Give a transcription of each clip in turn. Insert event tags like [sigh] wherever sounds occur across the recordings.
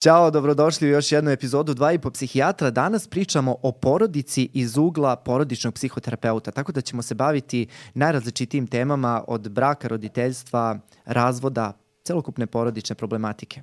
Ćao, dobrodošli u još jednu epizodu Dva i po psihijatra. Danas pričamo o porodici iz ugla porodičnog psihoterapeuta, tako da ćemo se baviti najrazličitijim temama od braka, roditeljstva, razvoda, celokupne porodične problematike.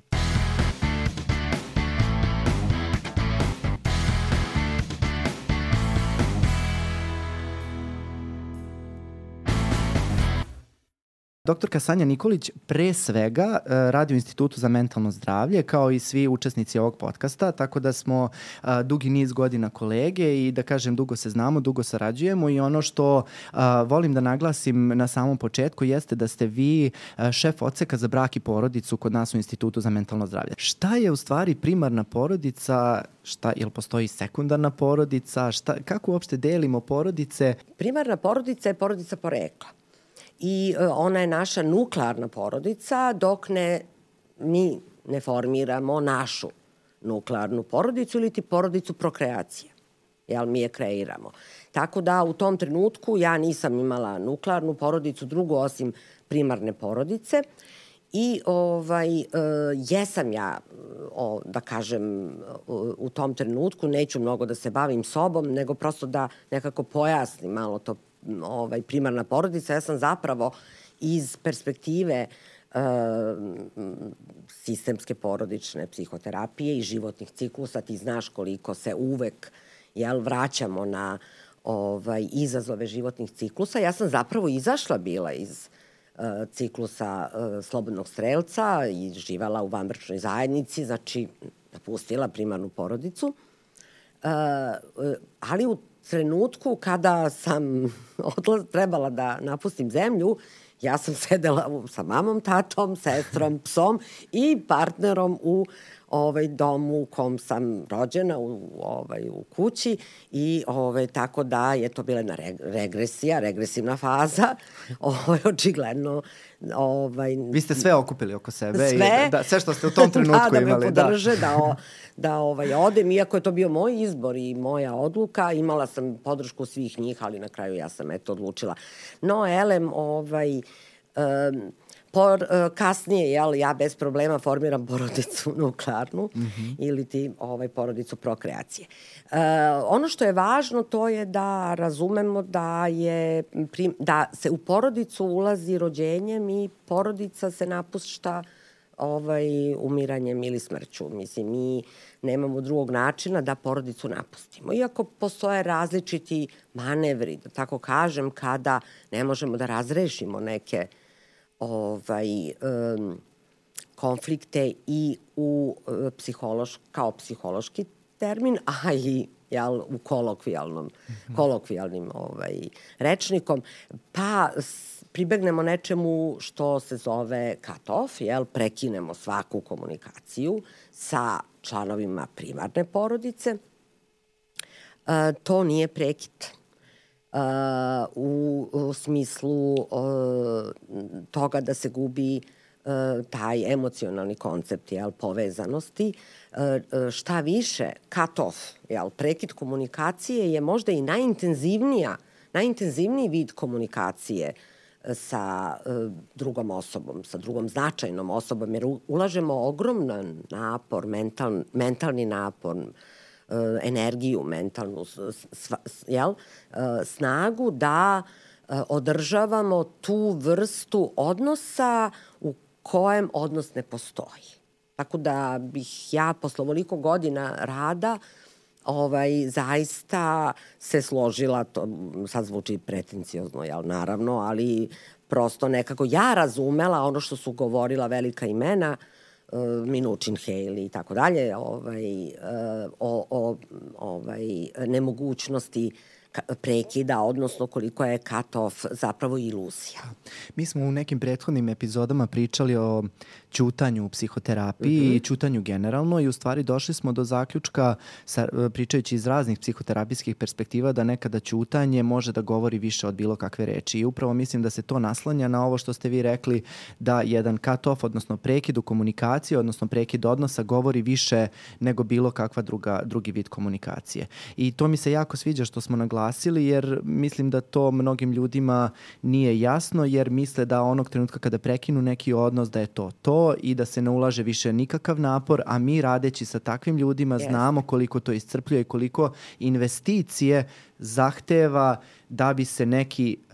Doktorka Sanja Nikolić pre svega e, radi u Institutu za mentalno zdravlje kao i svi učesnici ovog podcasta, tako da smo e, dugi niz godina kolege i da kažem dugo se znamo, dugo sarađujemo i ono što e, volim da naglasim na samom početku jeste da ste vi šef odseka za brak i porodicu kod nas u Institutu za mentalno zdravlje. Šta je u stvari primarna porodica, šta, jel postoji sekundarna porodica, šta, kako uopšte delimo porodice? Primarna porodica je porodica porekla i e, ona je naša nuklearna porodica dok ne mi ne formiramo našu nuklearnu porodicu ili ti porodicu prokreacije. Jel, mi je kreiramo. Tako da u tom trenutku ja nisam imala nuklearnu porodicu, drugu osim primarne porodice. I ovaj, e, jesam ja, o, da kažem, u tom trenutku, neću mnogo da se bavim sobom, nego prosto da nekako pojasnim malo to ovaj, primarna porodica, ja sam zapravo iz perspektive uh, sistemske porodične psihoterapije i životnih ciklusa, ti znaš koliko se uvek jel, vraćamo na ovaj, izazove životnih ciklusa. Ja sam zapravo izašla bila iz uh, ciklusa uh, slobodnog strelca i živala u vanbračnoj zajednici, znači napustila primarnu porodicu. Uh, ali u trenutku kada sam [laughs] odlaz, trebala da napustim zemlju, ja sam [laughs] sedela sa mamom, tatom, sestrom, psom i partnerom u ovaj dom u kom sam rođena u ovaj u kući i ovaj tako da je to bila jedna regresija, regresivna faza. [laughs] Ovaj očigledno ovaj Vi ste sve okupili oko sebe sve, i da, sve što ste u tom [laughs] trenutku da, imali, da podrže, da. da, o, da ovaj odem iako je to bio moj izbor i moja odluka, imala sam podršku svih njih, ali na kraju ja sam eto odlučila. No, elem, ovaj um, por, uh, kasnije, jel, ja bez problema formiram [laughs] porodicu nuklearnu mm -hmm. ili ti ovaj, porodicu prokreacije. Uh, ono što je važno to je da razumemo da je da se u porodicu ulazi rođenjem i porodica se napušta ovaj, umiranjem ili smrću. Mislim, mi nemamo drugog načina da porodicu napustimo. Iako postoje različiti manevri, da tako kažem, kada ne možemo da razrešimo neke uh, ovaj, um, konflikte i u uh, psihološ, kao psihološki termin, [laughs] a i jel, u kolokvijalnom, kolokvijalnim ovaj, rečnikom, pa pribegnemo nečemu što se zove cut off, jel, prekinemo svaku komunikaciju sa članovima primarne porodice. Uh, to nije prekid u, u smislu uh, toga da se gubi uh, taj emocionalni koncept jel, povezanosti. Uh, šta više, cut off, jel, prekid komunikacije je možda i najintenzivnija, najintenzivniji vid komunikacije sa uh, drugom osobom, sa drugom značajnom osobom, jer ulažemo ogroman napor, mental, mentalni napor, energiju mentalnu, sva, jel, eh, snagu da eh, održavamo tu vrstu odnosa u kojem odnos ne postoji. Tako da bih ja posle ovoliko godina rada ovaj, zaista se složila, to sad zvuči pretencijozno, jel, naravno, ali prosto nekako ja razumela ono što su govorila velika imena, uh, Minučin Haley i tako dalje, ovaj, uh, o, o ovaj, nemogućnosti prekida, odnosno koliko je cut off zapravo iluzija. Mi smo u nekim prethodnim epizodama pričali o ćutanju u psihoterapiji mm -hmm. i ćutanju generalno i u stvari došli smo do zaključka sa, pričajući iz raznih psihoterapijskih perspektiva da nekada ćutanje može da govori više od bilo kakve reči i upravo mislim da se to naslanja na ovo što ste vi rekli da jedan cut off, odnosno prekid u komunikaciji, odnosno prekid odnosa govori više nego bilo kakva druga, drugi vid komunikacije. I to mi se jako sviđa što smo naglasili naglasili jer mislim da to mnogim ljudima nije jasno jer misle da onog trenutka kada prekinu neki odnos da je to to i da se ne ulaže više nikakav napor, a mi radeći sa takvim ljudima yes. znamo koliko to iscrpljuje i koliko investicije zahteva da bi se neki uh,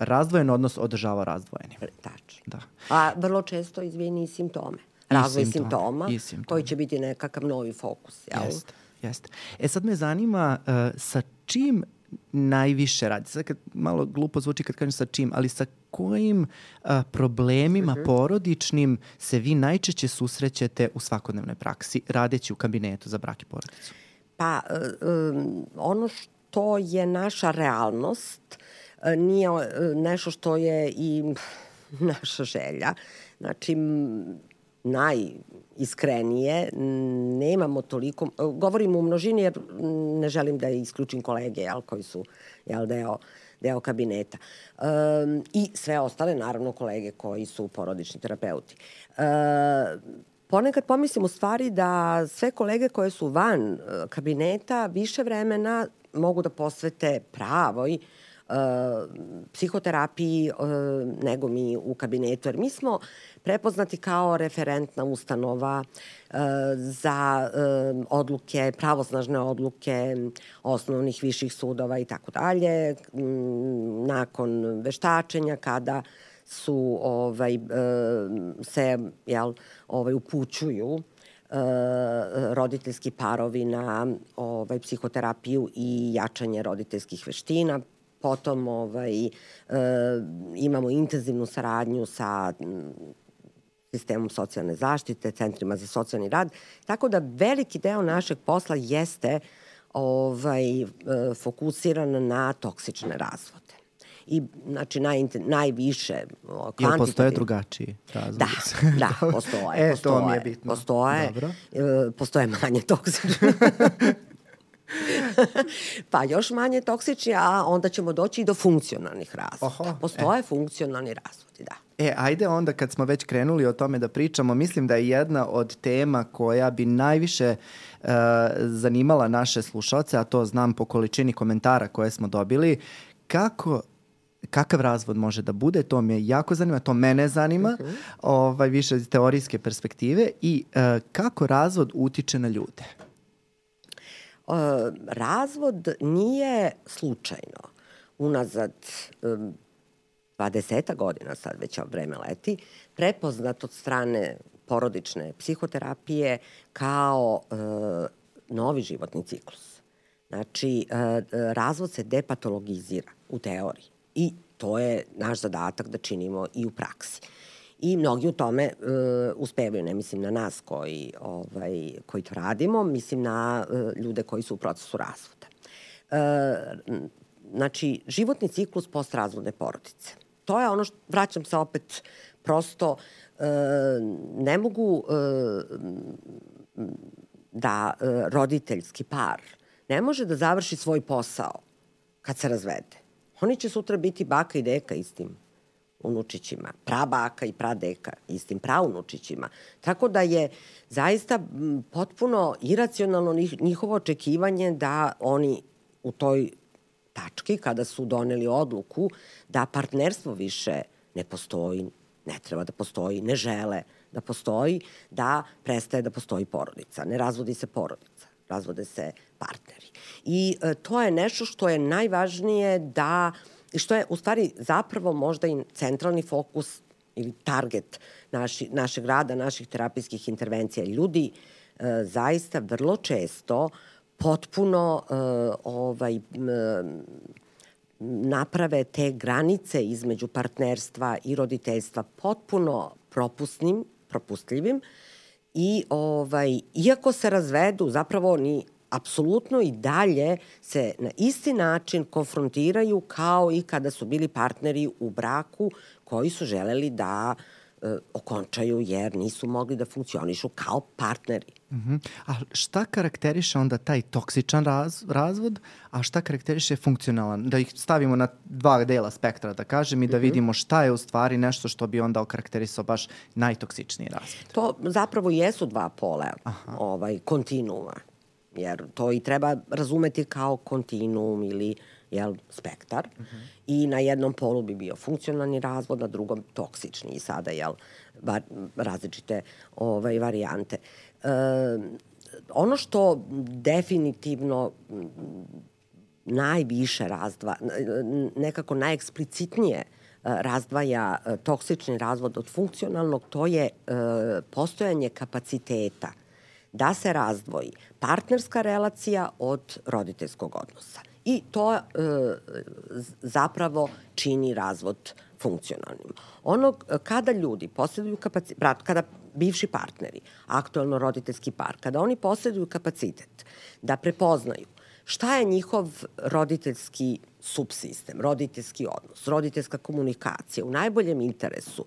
razdvojen odnos održavao razdvojenim. Tačno. Da. A vrlo često, izvini, i simptome. Razvoj I simptoma, i simptoma, koji će biti nekakav novi fokus. Jel? Jeste, jeste. E sad me zanima uh, sa čim najviše radi? Sad kad malo glupo zvuči kad kažem sa čim, ali sa kojim uh, problemima uh mhm. -huh. porodičnim se vi najčešće susrećete u svakodnevnoj praksi radeći u kabinetu za brak i porodicu? Pa, um, ono što je naša realnost nije nešto što je i [laughs] naša želja. Znači, najiskrenije, nemamo toliko, govorim u množini jer ne želim da isključim kolege jel, koji su jel, deo, deo kabineta. Um, I sve ostale, naravno, kolege koji su porodični terapeuti. Um, ponekad pomislim u stvari da sve kolege koje su van uh, kabineta više vremena mogu da posvete pravoj uh, psihoterapiji nego mi u kabinetu. Jer mi smo prepoznati kao referentna ustanova za odluke, pravosnažne odluke osnovnih viših sudova i tako dalje. Nakon veštačenja kada su ovaj se jel ovaj upućuju roditeljski parovi na ovaj psihoterapiju i jačanje roditeljskih veština Potom ovaj, e, imamo intenzivnu saradnju sa sistemom socijalne zaštite, centrima za socijalni rad, tako da veliki deo našeg posla jeste ovaj, e, fokusiran na toksične razvode. I, znači, naj, najviše kvantitativno. Ili postoje drugačiji razvod? Da, da, postoje. [laughs] e, postoje, to mi je bitno. Postoje, Dobro. E, postoje manje toksične. [laughs] [laughs] pa još manje toksični, a onda ćemo doći i do funkcionalnih razvoda. Oho, Postoje e. funkcionalni razvodi, da. E, ajde onda kad smo već krenuli o tome da pričamo, mislim da je jedna od tema koja bi najviše uh, zanimala naše slušalce, a to znam po količini komentara koje smo dobili, kako kakav razvod može da bude, to me jako zanima, to mene zanima, uh mhm. -huh. ovaj, više iz teorijske perspektive i uh, kako razvod utiče na ljude razvod nije slučajno. Unazad 20 godina, sad već vreme leti, prepoznat od strane porodične psihoterapije kao e, novi životni ciklus. Znači, e, razvod se depatologizira u teoriji i to je naš zadatak da činimo i u praksi. I mnogi u tome uh, uspevaju, ne mislim na nas koji, ovaj, koji to radimo, mislim na uh, ljude koji su u procesu razvoda. Uh, znači, životni ciklus postrazvodne porodice. To je ono što, vraćam se opet, prosto uh, ne mogu uh, da uh, roditeljski par ne može da završi svoj posao kad se razvede. Oni će sutra biti baka i deka istim unučićima, prabaka i pradeka, istim praunučićima. Tako da je zaista potpuno iracionalno njihovo očekivanje da oni u toj tački, kada su doneli odluku da partnerstvo više ne postoji, ne treba da postoji, ne žele da postoji, da prestaje da postoji porodica. Ne razvodi se porodica, razvode se partneri. I e, to je nešto što je najvažnije da uh, i što je u stvari zapravo možda i centralni fokus ili target naši, našeg rada, naših terapijskih intervencija. Ljudi e, zaista vrlo često potpuno e, ovaj, e, naprave te granice između partnerstva i roditeljstva potpuno propusnim, propustljivim i ovaj, iako se razvedu, zapravo ni apsolutno i dalje se na isti način konfrontiraju kao i kada su bili partneri u braku koji su želeli da e, okončaju jer nisu mogli da funkcionišu kao partneri. Mhm. -huh. A šta karakteriše onda taj toksičan raz, razvod, a šta karakteriše funkcionalan? Da ih stavimo na dva dela spektra, da kažem, i da mhm. -huh. vidimo šta je u stvari nešto što bi onda okarakterisao baš najtoksičniji razvod. To zapravo jesu dva pola ovaj, kontinuuma jer to i treba razumeti kao kontinuum ili jel, spektar. Uh -huh. I na jednom polu bi bio funkcionalni razvod, na drugom toksični i sada jel, bar, različite ovaj, varijante. E, ono što definitivno najviše razdva, nekako najeksplicitnije razdvaja toksični razvod od funkcionalnog, to je postojanje kapaciteta da se razdvoji partnerska relacija od roditeljskog odnosa. I to e, zapravo čini razvod funkcionalnim. Ono, kada ljudi posjeduju kapacitet, kada bivši partneri, aktualno roditeljski par, kada oni posjeduju kapacitet da prepoznaju šta je njihov roditeljski subsistem, roditeljski odnos, roditeljska komunikacija u najboljem interesu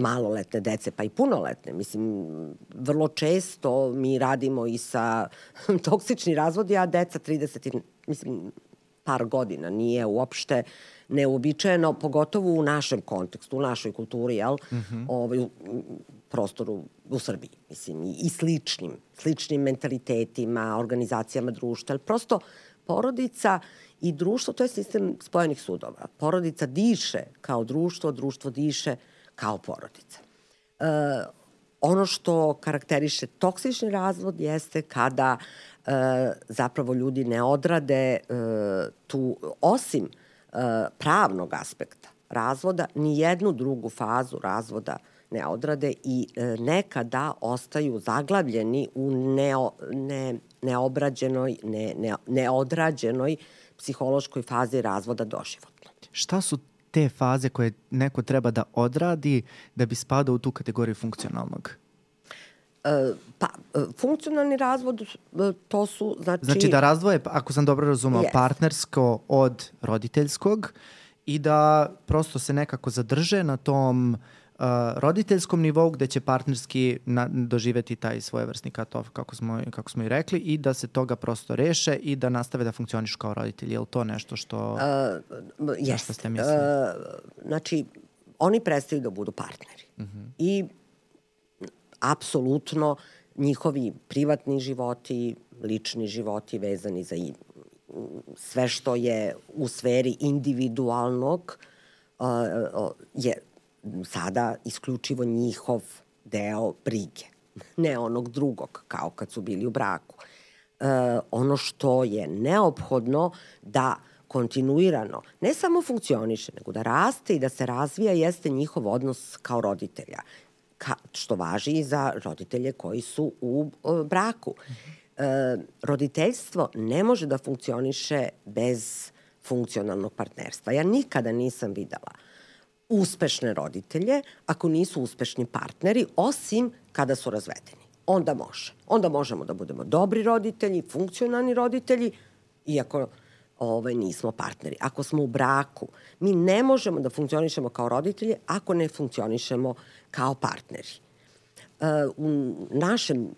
maloletne dece, pa i punoletne. Mislim, vrlo često mi radimo i sa [laughs] toksični razvodi, a deca 30, mislim, par godina. Nije uopšte neuobičajeno, pogotovo u našem kontekstu, u našoj kulturi, jel? Mm -hmm. ovaj, u prostoru u Srbiji, mislim, i, i sličnim, sličnim mentalitetima, organizacijama društva, ali prosto porodica i društvo, to je sistem spojenih sudova. Porodica diše kao društvo, društvo diše kao porodica. E, ono što karakteriše toksični razvod jeste kada e, zapravo ljudi ne odrade e, tu, osim e, pravnog aspekta razvoda, ni jednu drugu fazu razvoda ne odrade i e, nekada ostaju zaglavljeni u neo, ne, neobrađenoj, ne, ne, neodrađenoj psihološkoj fazi razvoda doživotno. Šta su te faze koje neko treba da odradi da bi spadao u tu kategoriju funkcionalnog? E, pa, funkcionalni razvod, e, to su, znači... Znači da razdvoje, ako sam dobro razumao, yes. partnersko od roditeljskog i da prosto se nekako zadrže na tom uh, roditeljskom nivou gde će partnerski na, doživeti taj svojevrsni cut-off, kako smo, kako smo i rekli, i da se toga prosto reše i da nastave da funkcionišu kao roditelji. Je li to nešto što... Uh, jeste. Ste mislili? Uh, znači, oni prestaju da budu partneri. Uh mhm. -huh. I apsolutno njihovi privatni životi, lični životi vezani za sve što je u sferi individualnog uh, je sada isključivo njihov deo brige, [laughs] ne onog drugog, kao kad su bili u braku. E, ono što je neophodno da kontinuirano, ne samo funkcioniše, nego da raste i da se razvija jeste njihov odnos kao roditelja, ka, što važi i za roditelje koji su u o, braku. E, roditeljstvo ne može da funkcioniše bez funkcionalnog partnerstva. Ja nikada nisam videla uh, uspešne roditelje ako nisu uspešni partneri, osim kada su razvedeni. Onda može. Onda možemo da budemo dobri roditelji, funkcionalni roditelji, iako ovaj, nismo partneri. Ako smo u braku, mi ne možemo da funkcionišemo kao roditelji ako ne funkcionišemo kao partneri. Uh, u našem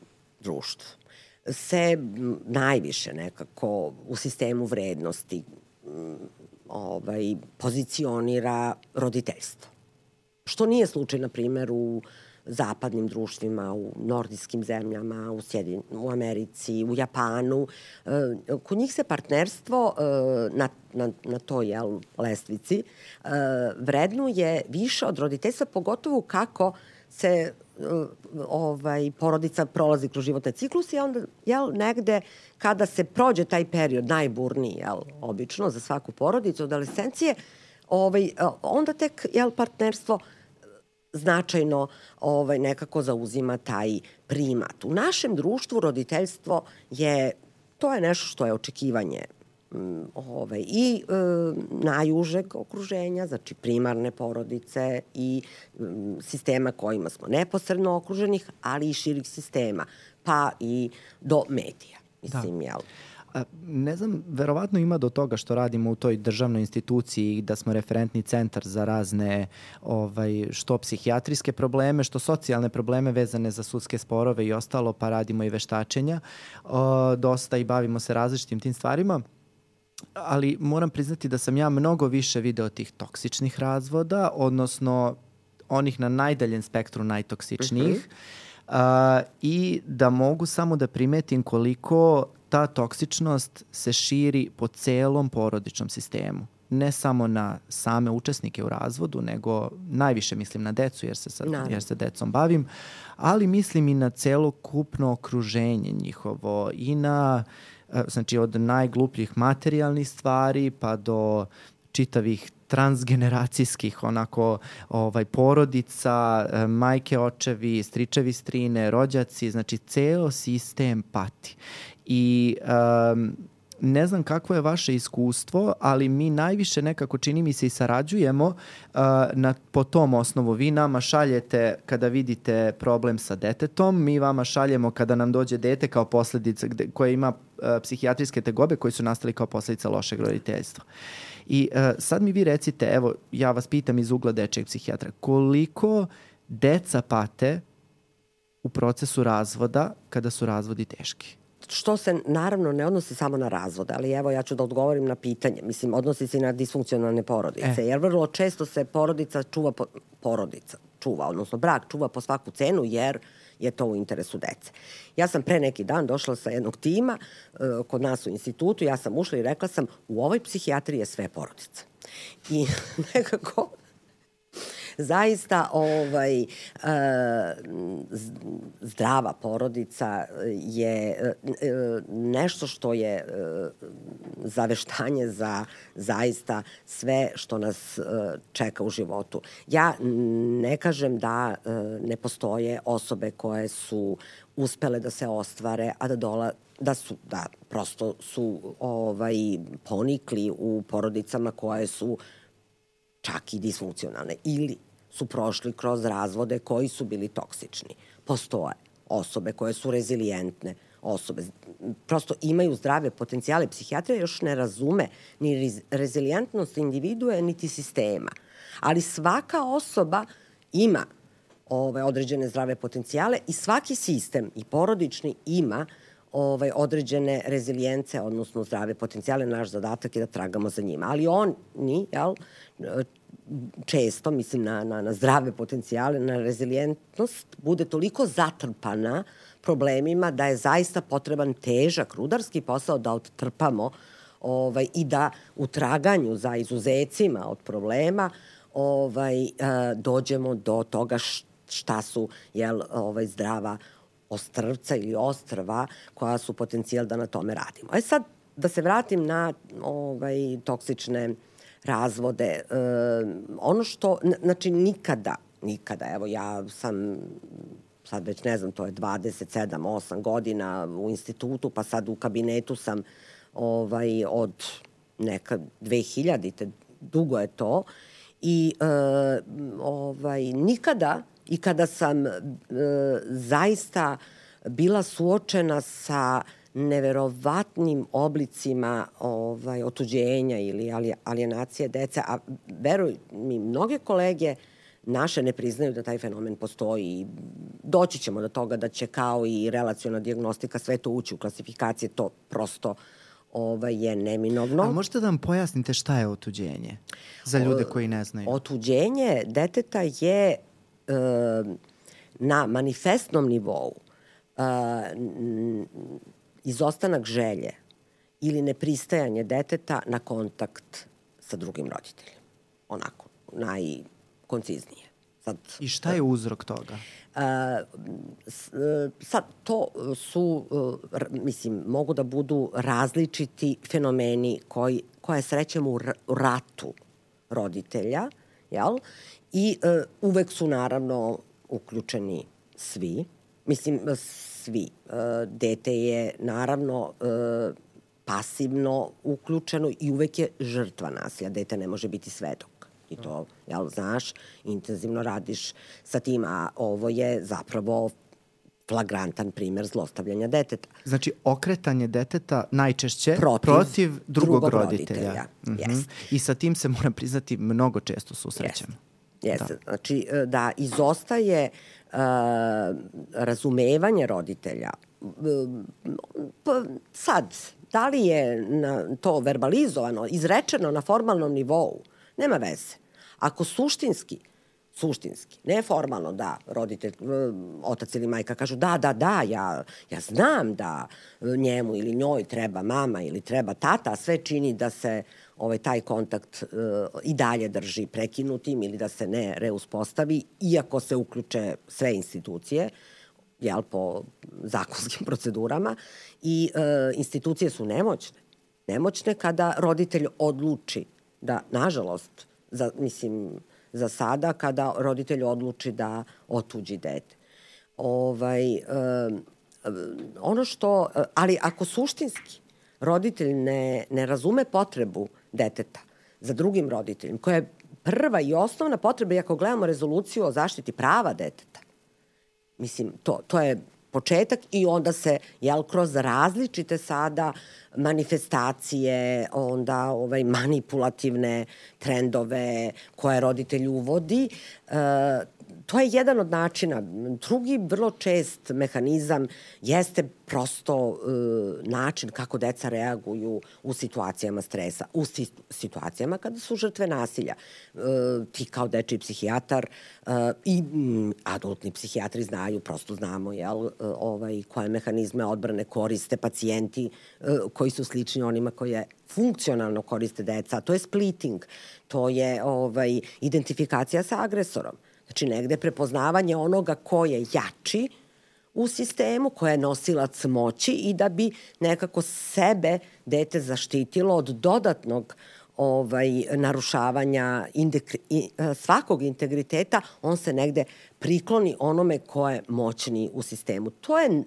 društvu se najviše nekako u sistemu vrednosti ovaj, pozicionira roditeljstvo. Što nije slučaj, na primjer, u zapadnim društvima, u nordijskim zemljama, u, Sjedin, u Americi, u Japanu. E, kod njih se partnerstvo e, na, na, na toj jel, lestvici e, vrednuje više od roditeljstva, pogotovo kako se ovaj, porodica prolazi kroz životne ciklus i onda jel, negde kada se prođe taj period najburniji, jel, obično za svaku porodicu, od adolescencije, ovaj, onda tek jel, partnerstvo značajno ovaj, nekako zauzima taj primat. U našem društvu roditeljstvo je, to je nešto što je očekivanje ovaj, i e, najužeg okruženja, znači primarne porodice i m, sistema kojima smo neposredno okruženih, ali i širih sistema, pa i do medija. Mislim, da. jel? A, ne znam, verovatno ima do toga što radimo u toj državnoj instituciji da smo referentni centar za razne ovaj, što psihijatrijske probleme, što socijalne probleme vezane za sudske sporove i ostalo, pa radimo i veštačenja. O, dosta i bavimo se različitim tim stvarima ali moram priznati da sam ja mnogo više video tih toksičnih razvoda, odnosno onih na najdaljem spektru najtoksičnijih. Uh -huh. i da mogu samo da primetim koliko ta toksičnost se širi po celom porodičnom sistemu ne samo na same učesnike u razvodu, nego najviše mislim na decu jer se, sad, jer se decom bavim, ali mislim i na celokupno okruženje njihovo i na e, znači od najglupljih materijalnih stvari pa do čitavih transgeneracijskih onako ovaj porodica, e, majke, očevi, stričevi, strine, rođaci, znači ceo sistem pati. I um, ne znam kakvo je vaše iskustvo, ali mi najviše nekako čini mi se i sarađujemo uh, na, po tom osnovu. Vi nama šaljete kada vidite problem sa detetom, mi vama šaljemo kada nam dođe dete kao posledica gde, koje ima uh, psihijatrijske tegobe koji su nastali kao posledica lošeg roditeljstva. I uh, sad mi vi recite, evo, ja vas pitam iz ugla dečeg psihijatra, koliko deca pate u procesu razvoda kada su razvodi teški? Što se naravno ne odnosi samo na razvode, ali evo ja ću da odgovorim na pitanje. Mislim, odnosi se i na disfunkcionalne porodice, e. jer vrlo često se porodica čuva, po, porodica čuva, odnosno brak čuva po svaku cenu, jer je to u interesu dece. Ja sam pre neki dan došla sa jednog tima uh, kod nas u institutu, ja sam ušla i rekla sam u ovoj psihijatriji je sve porodica. I [laughs] nekako zaista ovaj, e, zdrava porodica je e, nešto što je e, zaveštanje za zaista sve što nas čeka u životu. Ja ne kažem da ne postoje osobe koje su uspele da se ostvare, a da dola, da su da prosto su ovaj ponikli u porodicama koje su čak i disfunkcionalne ili su prošli kroz razvode koji su bili toksični. Postoje osobe koje su rezilijentne, osobe prosto imaju zdrave potencijale. Psihijatrija još ne razume ni rezilijentnost individue, niti sistema. Ali svaka osoba ima ove određene zdrave potencijale i svaki sistem i porodični ima ovaj, određene rezilijence, odnosno zdrave potencijale. Naš zadatak je da tragamo za njima. Ali oni, jel, često, mislim na, na, na zdrave potencijale, na rezilijentnost, bude toliko zatrpana problemima da je zaista potreban težak rudarski posao da odtrpamo ovaj, i da u traganju za izuzecima od problema ovaj, dođemo do toga šta su jel, ovaj, zdrava ostrvca ili ostrva koja su potencijal da na tome radimo. E sad, da se vratim na ovaj, toksične razvode. E, ono što, znači nikada, nikada, evo ja sam sad već ne znam, to je 27, 8 godina u institutu, pa sad u kabinetu sam ovaj, od neka 2000-te, dugo je to, i e, ovaj, nikada i kada sam e, zaista bila suočena sa neverovatnim oblicima ovaj, otuđenja ili alienacije dece, a veruj mi, mnoge kolege naše ne priznaju da taj fenomen postoji i doći ćemo do toga da će kao i relacijona diagnostika sve to ući u klasifikacije, to prosto ovaj, je neminovno. A možete da vam pojasnite šta je otuđenje za ljude koji ne znaju? Otuđenje deteta je na manifestnom nivou uh, izostanak želje ili nepristajanje deteta na kontakt sa drugim roditeljem. Onako, najkonciznije. Sad, I šta je uzrok toga? Uh, sad, to su, mislim, mogu da budu različiti fenomeni koji, koje srećemo u ratu roditelja, jel? I uh, uvek su naravno uključeni svi, mislim svi. Uh, dete je naravno uh, pasivno uključeno i uvek je žrtva nasilja. Dete ne može biti svedok. I to, jel, znaš, intenzivno radiš sa tim, a ovo je zapravo flagrantan primer zlostavljanja deteta. Znači, okretanje deteta najčešće protiv, protiv drugog, drugog roditelja. roditelja. Mm -hmm. I sa tim se, moram priznati, mnogo često susrećemo. Yes. Jeste, da. znači e, da izostaje uh, razumevanje roditelja. Pa sad, da li je na, to verbalizovano, izrečeno na formalnom nivou, nema veze. Ako suštinski suštinski. Ne formalno da roditelj, otac ili majka kažu da, da, da, ja, ja znam da njemu ili njoj treba mama ili treba tata, sve čini da se ovaj, taj kontakt uh, i dalje drži prekinutim ili da se ne reuspostavi, iako se uključe sve institucije, jel, po zakonskim [laughs] procedurama i uh, institucije su nemoćne. Nemoćne kada roditelj odluči da, nažalost, za, mislim, za sada kada roditelj odluči da otuđi dete. Ovaj, um, ono što, ali ako suštinski roditelj ne, ne razume potrebu deteta za drugim roditeljem, koja je prva i osnovna potreba, i ako gledamo rezoluciju o zaštiti prava deteta, mislim, to, to je početak i onda se, jel, kroz različite sada manifestacije, onda ovaj, manipulativne trendove koje roditelj uvodi, e, to je jedan od načina. Drugi vrlo čest mehanizam jeste prosto uh, način kako deca reaguju u situacijama stresa, u si, situacijama kada su žrtve nasilja. Uh, ti kao dečiji psihijatar uh, i mm, adultni psihijatri znaju, prosto znamo jel, uh, ovaj, koje mehanizme odbrane koriste pacijenti uh, koji su slični onima koje funkcionalno koriste deca. To je splitting, to je ovaj, identifikacija sa agresorom. Znači negde prepoznavanje onoga ko je jači u sistemu, ko je nosilac moći i da bi nekako sebe dete zaštitilo od dodatnog ovaj, narušavanja indekri, e, svakog integriteta, on se negde prikloni onome ko je moćni u sistemu. To je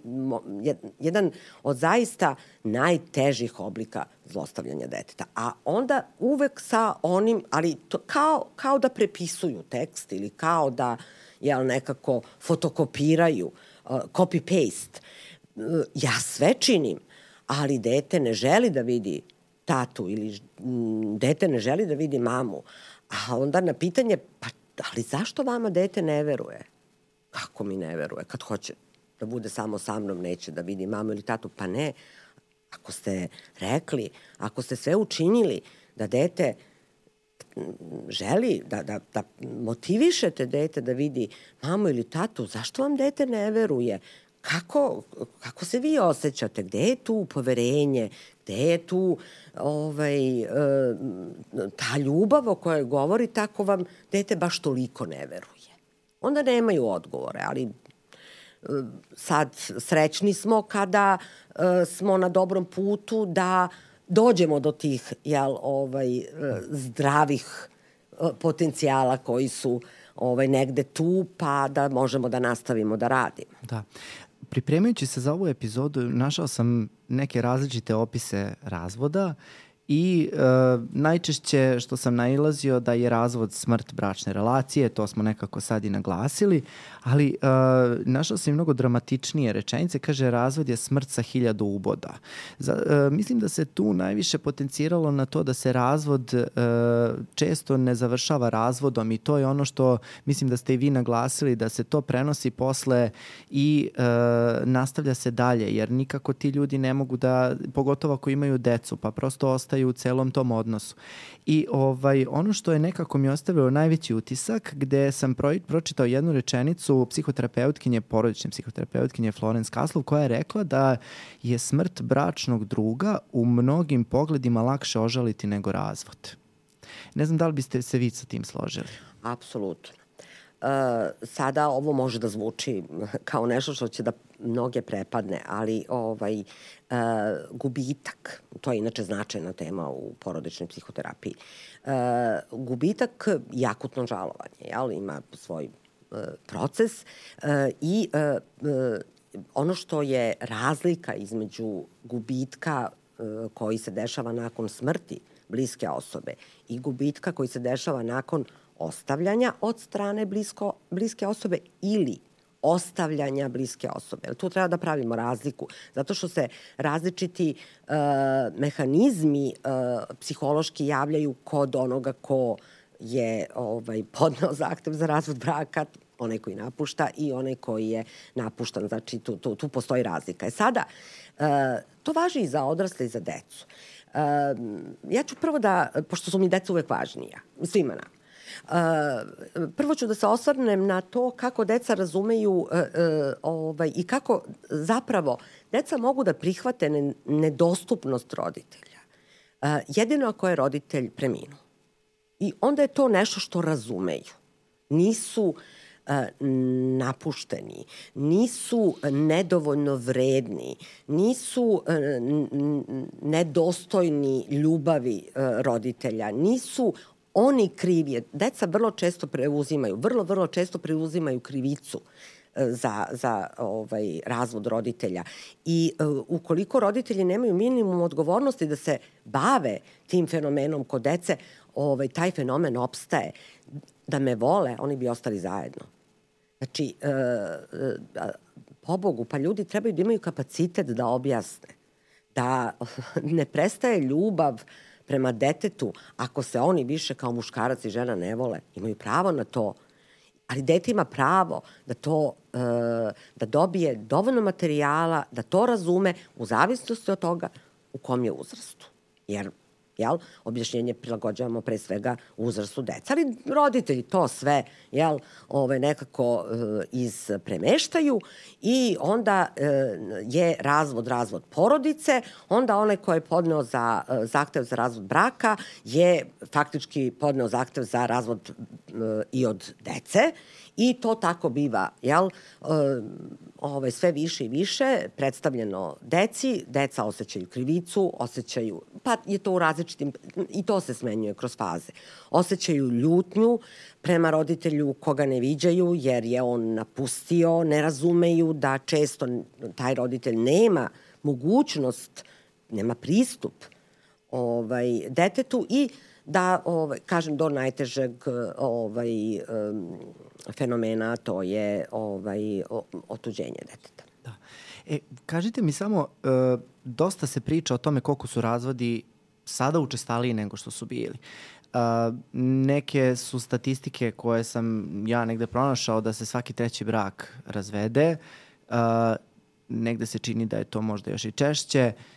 jedan od zaista najtežih oblika zlostavljanja deteta. A onda uvek sa onim, ali to, kao, kao da prepisuju tekst ili kao da jel, nekako fotokopiraju, uh, copy-paste. Uh, ja sve činim, ali dete ne želi da vidi tatu ili dete ne želi da vidi mamu. A onda na pitanje, pa ali zašto vama dete ne veruje? Kako mi ne veruje? Kad hoće da bude samo sa mnom, neće da vidi mamu ili tatu. Pa ne, ako ste rekli, ako ste sve učinili da dete želi, da, da, da motivišete dete da vidi mamu ili tatu, zašto vam dete ne veruje? Kako, kako se vi osjećate? Gde je tu poverenje? Gde je tu ovaj, e, ta ljubav o kojoj govori, tako vam dete baš toliko ne veruje. Onda nemaju odgovore, ali e, sad srećni smo kada uh, smo na dobrom putu da dođemo do tih jel, ovaj, zdravih potencijala koji su ovaj, negde tu, pa da možemo da nastavimo da radimo. Da. Pripremajući se za ovu epizodu, našao sam neke različite opise razvoda I e, najčešće što sam nailazio da je razvod smrt bračne relacije, to smo nekako sad i naglasili, ali e, našao sam i mnogo dramatičnije rečenice, kaže razvod je smrt sa hiljadu uboda. Za, e, mislim da se tu najviše potenciralo na to da se razvod e, često ne završava razvodom i to je ono što mislim da ste i vi naglasili da se to prenosi posle i e, nastavlja se dalje, jer nikako ti ljudi ne mogu da, pogotovo ako imaju decu, pa prosto ostaje ostaju u celom tom odnosu. I ovaj, ono što je nekako mi ostavilo najveći utisak, gde sam pro, pročitao jednu rečenicu psihoterapeutkinje, porodične psihoterapeutkinje Florence Kaslov, koja je rekla da je smrt bračnog druga u mnogim pogledima lakše ožaliti nego razvod. Ne znam da li biste se vi sa tim složili. Apsolutno. Uh, sada ovo može da zvuči [laughs] kao nešto što će da mnoge prepadne, ali ovaj uh, gubitak, to je inače značajna tema u porodičnoj psihoterapiji, uh, gubitak i akutno žalovanje, jel, ima svoj uh, proces uh, i uh, ono što je razlika između gubitka uh, koji se dešava nakon smrti bliske osobe i gubitka koji se dešava nakon ostavljanja od strane blisko, bliske osobe ili ostavljanja bliske osobe. Tu treba da pravimo razliku, zato što se različiti uh, mehanizmi uh, psihološki javljaju kod onoga ko je ovaj, podneo zahtev za razvod braka, onaj koji napušta i onaj koji je napuštan. Znači, tu, tu, tu postoji razlika. E sada, uh, to važi i za odrasle i za decu. Uh, ja ću prvo da, pošto su mi deca uvek važnija, svima nam, prvo ću da se osvrnem na to kako deca razumeju e, e, ovaj, i kako zapravo deca mogu da prihvate nedostupnost roditelja. Jedino ako je roditelj preminuo. I onda je to nešto što razumeju. Nisu napušteni, nisu nedovoljno vredni, nisu nedostojni ljubavi roditelja, nisu oni krivi. Deca vrlo često preuzimaju, vrlo, vrlo često preuzimaju krivicu za, za ovaj, razvod roditelja. I uh, ukoliko roditelji nemaju minimum odgovornosti da se bave tim fenomenom kod dece, ovaj, taj fenomen opstaje. Da me vole, oni bi ostali zajedno. Znači, uh, uh, pa ljudi trebaju da imaju kapacitet da objasne. Da [laughs] ne prestaje ljubav prema detetu ako se oni više kao muškarac i žena ne vole. Imaju pravo na to ali dete ima pravo da to e, da dobije dovoljno materijala, da to razume u zavisnosti od toga u kom je uzrastu. Jer jel, objašnjenje prilagođavamo pre svega uzrastu deca, ali roditelji to sve jel, ove, nekako e, izpremeštaju i onda e, je razvod, razvod porodice, onda onaj ko je podneo za e, zahtev za razvod braka je faktički podneo zahtev za razvod e, i od dece I to tako biva, jel? E, ovaj, sve više i više predstavljeno deci, deca osjećaju krivicu, osjećaju, pa je to u različitim, i to se smenjuje kroz faze. Osjećaju ljutnju prema roditelju koga ne viđaju jer je on napustio, ne razumeju da često taj roditelj nema mogućnost, nema pristup ovaj, detetu i da, ovaj, kažem, do najtežeg ovaj, um, fenomena, to je ovaj, otuđenje deteta. Da. E, kažite mi samo, uh, dosta se priča o tome koliko su razvodi sada učestaliji nego što su bili. Uh, neke su statistike koje sam ja negde pronašao da se svaki treći brak razvede. Uh, negde se čini da je to možda još i češće. Uh,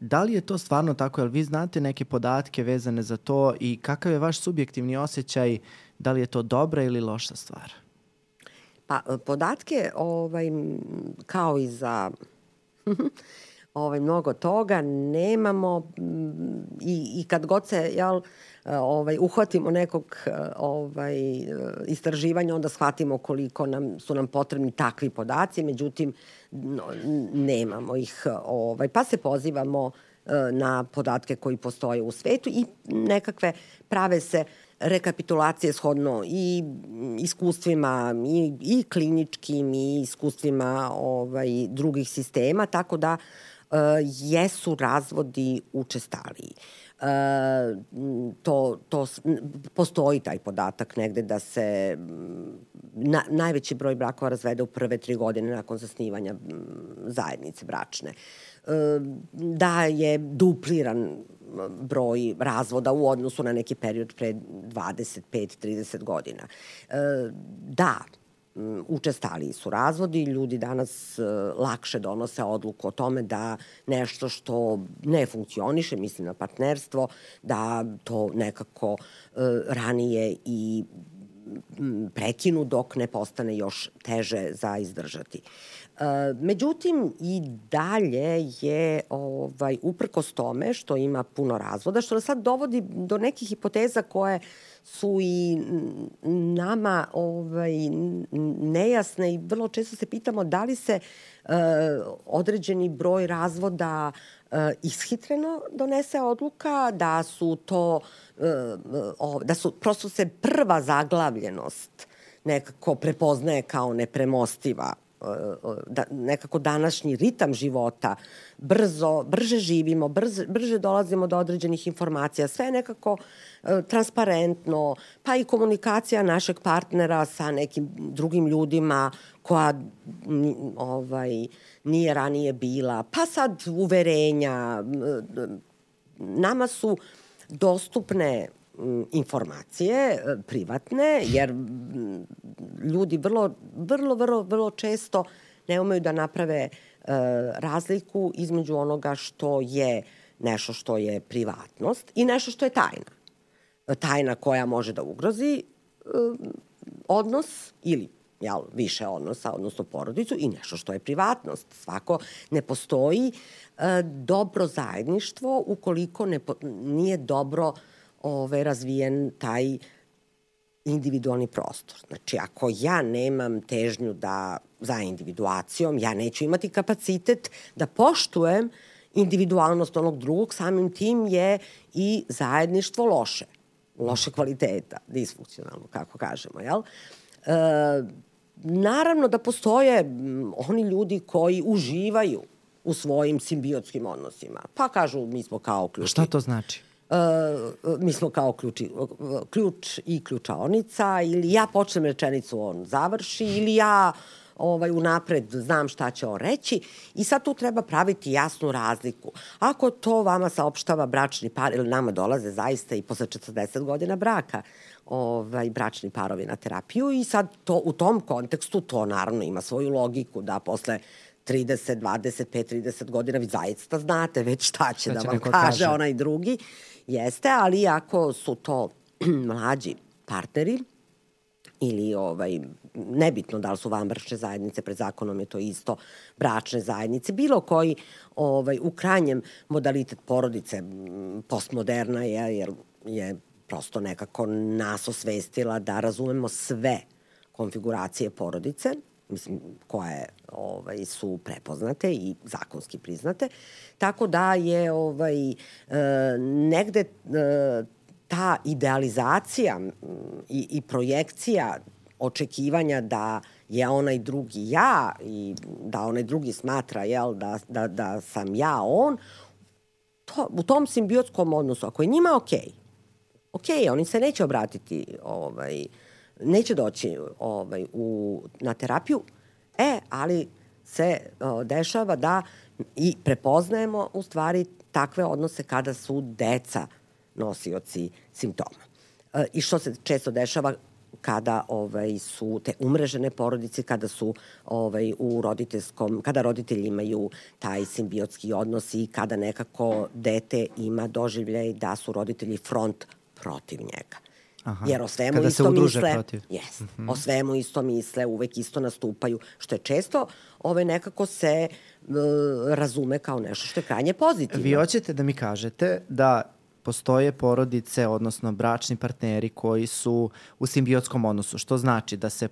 da li je to stvarno tako? Jel vi znate neke podatke vezane za to i kakav je vaš subjektivni osjećaj Da li je to dobra ili loša stvar? Pa, podatke, ovaj, kao i za [laughs] ovaj, mnogo toga, nemamo i, i kad god se, jel, ovaj, uhvatimo nekog ovaj, istraživanja, onda shvatimo koliko nam, su nam potrebni takvi podaci, međutim, no, nemamo ih. Ovaj, pa se pozivamo na podatke koji postoje u svetu i nekakve prave se uh, rekapitulacije shodno i iskustvima i, i kliničkim i iskustvima ovaj, drugih sistema, tako da e, jesu razvodi učestaliji. E, to, to, postoji taj podatak negde da se na, najveći broj brakova razvede u prve tri godine nakon zasnivanja zajednice bračne. E, da je dupliran broj razvoda u odnosu na neki period pre 25-30 godina. E, da, učestaliji su razvodi, ljudi danas e, lakše donose odluku o tome da nešto što ne funkcioniše, mislim na partnerstvo, da to nekako e, ranije i prekinu dok ne postane još teže za izdržati. E, međutim, i dalje je, ovaj, uprkos tome što ima puno razvoda, što nas sad dovodi do nekih hipoteza koje su i nama ovaj, nejasne i vrlo često se pitamo da li se uh, određeni broj razvoda uh, ishitreno donese odluka, da su to, uh, da su prosto se prva zaglavljenost nekako prepoznaje kao nepremostiva da, nekako današnji ritam života, brzo, brže živimo, brže, brže dolazimo do određenih informacija, sve nekako e, transparentno, pa i komunikacija našeg partnera sa nekim drugim ljudima koja ovaj, nije ranije bila, pa sad uverenja, nama su dostupne informacije e, privatne, jer ljudi vrlo, vrlo, vrlo, vrlo često ne umeju da naprave e, razliku između onoga što je nešto što je privatnost i nešto što je tajna. tajna koja može da ugrozi odnos ili jel, više odnosa, odnosno porodicu i nešto što je privatnost. Svako ne postoji e, dobro zajedništvo ukoliko ne, nije dobro ove, razvijen taj individualni prostor. Znači, ako ja nemam težnju da za individuacijom, ja neću imati kapacitet da poštujem individualnost onog drugog, samim tim je i zajedništvo loše, loše kvaliteta, disfunkcionalno, kako kažemo, jel? E, naravno da postoje oni ljudi koji uživaju u svojim simbiotskim odnosima. Pa kažu, mi smo kao ključi. Šta to znači? Uh, mi smo kao ključi, ključ i ključaonica ili ja počnem rečenicu, on završi ili ja ovaj, unapred znam šta će on reći i sad tu treba praviti jasnu razliku. Ako to vama saopštava bračni par ili nama dolaze zaista i posle 40 godina braka, ovaj, bračni parovi na terapiju i sad to, u tom kontekstu to naravno ima svoju logiku da posle 30, 25, 30 godina vi zaista znate već šta će, šta da vam kaže, kaže onaj drugi. Jeste, ali ako su to [clears throat] mlađi partneri ili ovaj, nebitno da li su vanbračne zajednice, pred zakonom je to isto, bračne zajednice, bilo koji ovaj, u krajnjem modalitet porodice postmoderna je, jer je prosto nekako nas osvestila da razumemo sve konfiguracije porodice, mislim, koje ovaj, su prepoznate i zakonski priznate. Tako da je ovaj, e, negde e, ta idealizacija i, i projekcija očekivanja da je onaj drugi ja i da onaj drugi smatra jel, da, da, da sam ja on, to, u tom simbiotskom odnosu, ako je njima okej, okay, ok, oni se neće obratiti, ovaj, neće doći ovaj, u, na terapiju, e, ali se o, dešava da i prepoznajemo u stvari takve odnose kada su deca nosioci simptoma. E, I što se često dešava kada ovaj su te umrežene porodice kada su ovaj u roditeljskom kada roditelji imaju taj simbiotski odnos i kada nekako dete ima doživljaj da su roditelji front protiv njega. Aha. Jer o svemu Kada isto misle, protiv. Yes, mm -hmm. o svemu isto misle, uvek isto nastupaju, što je često ove nekako se uh, razume kao nešto što je krajnje pozitivno. Vi hoćete da mi kažete da postoje porodice, odnosno bračni partneri koji su u simbiotskom odnosu, što znači da se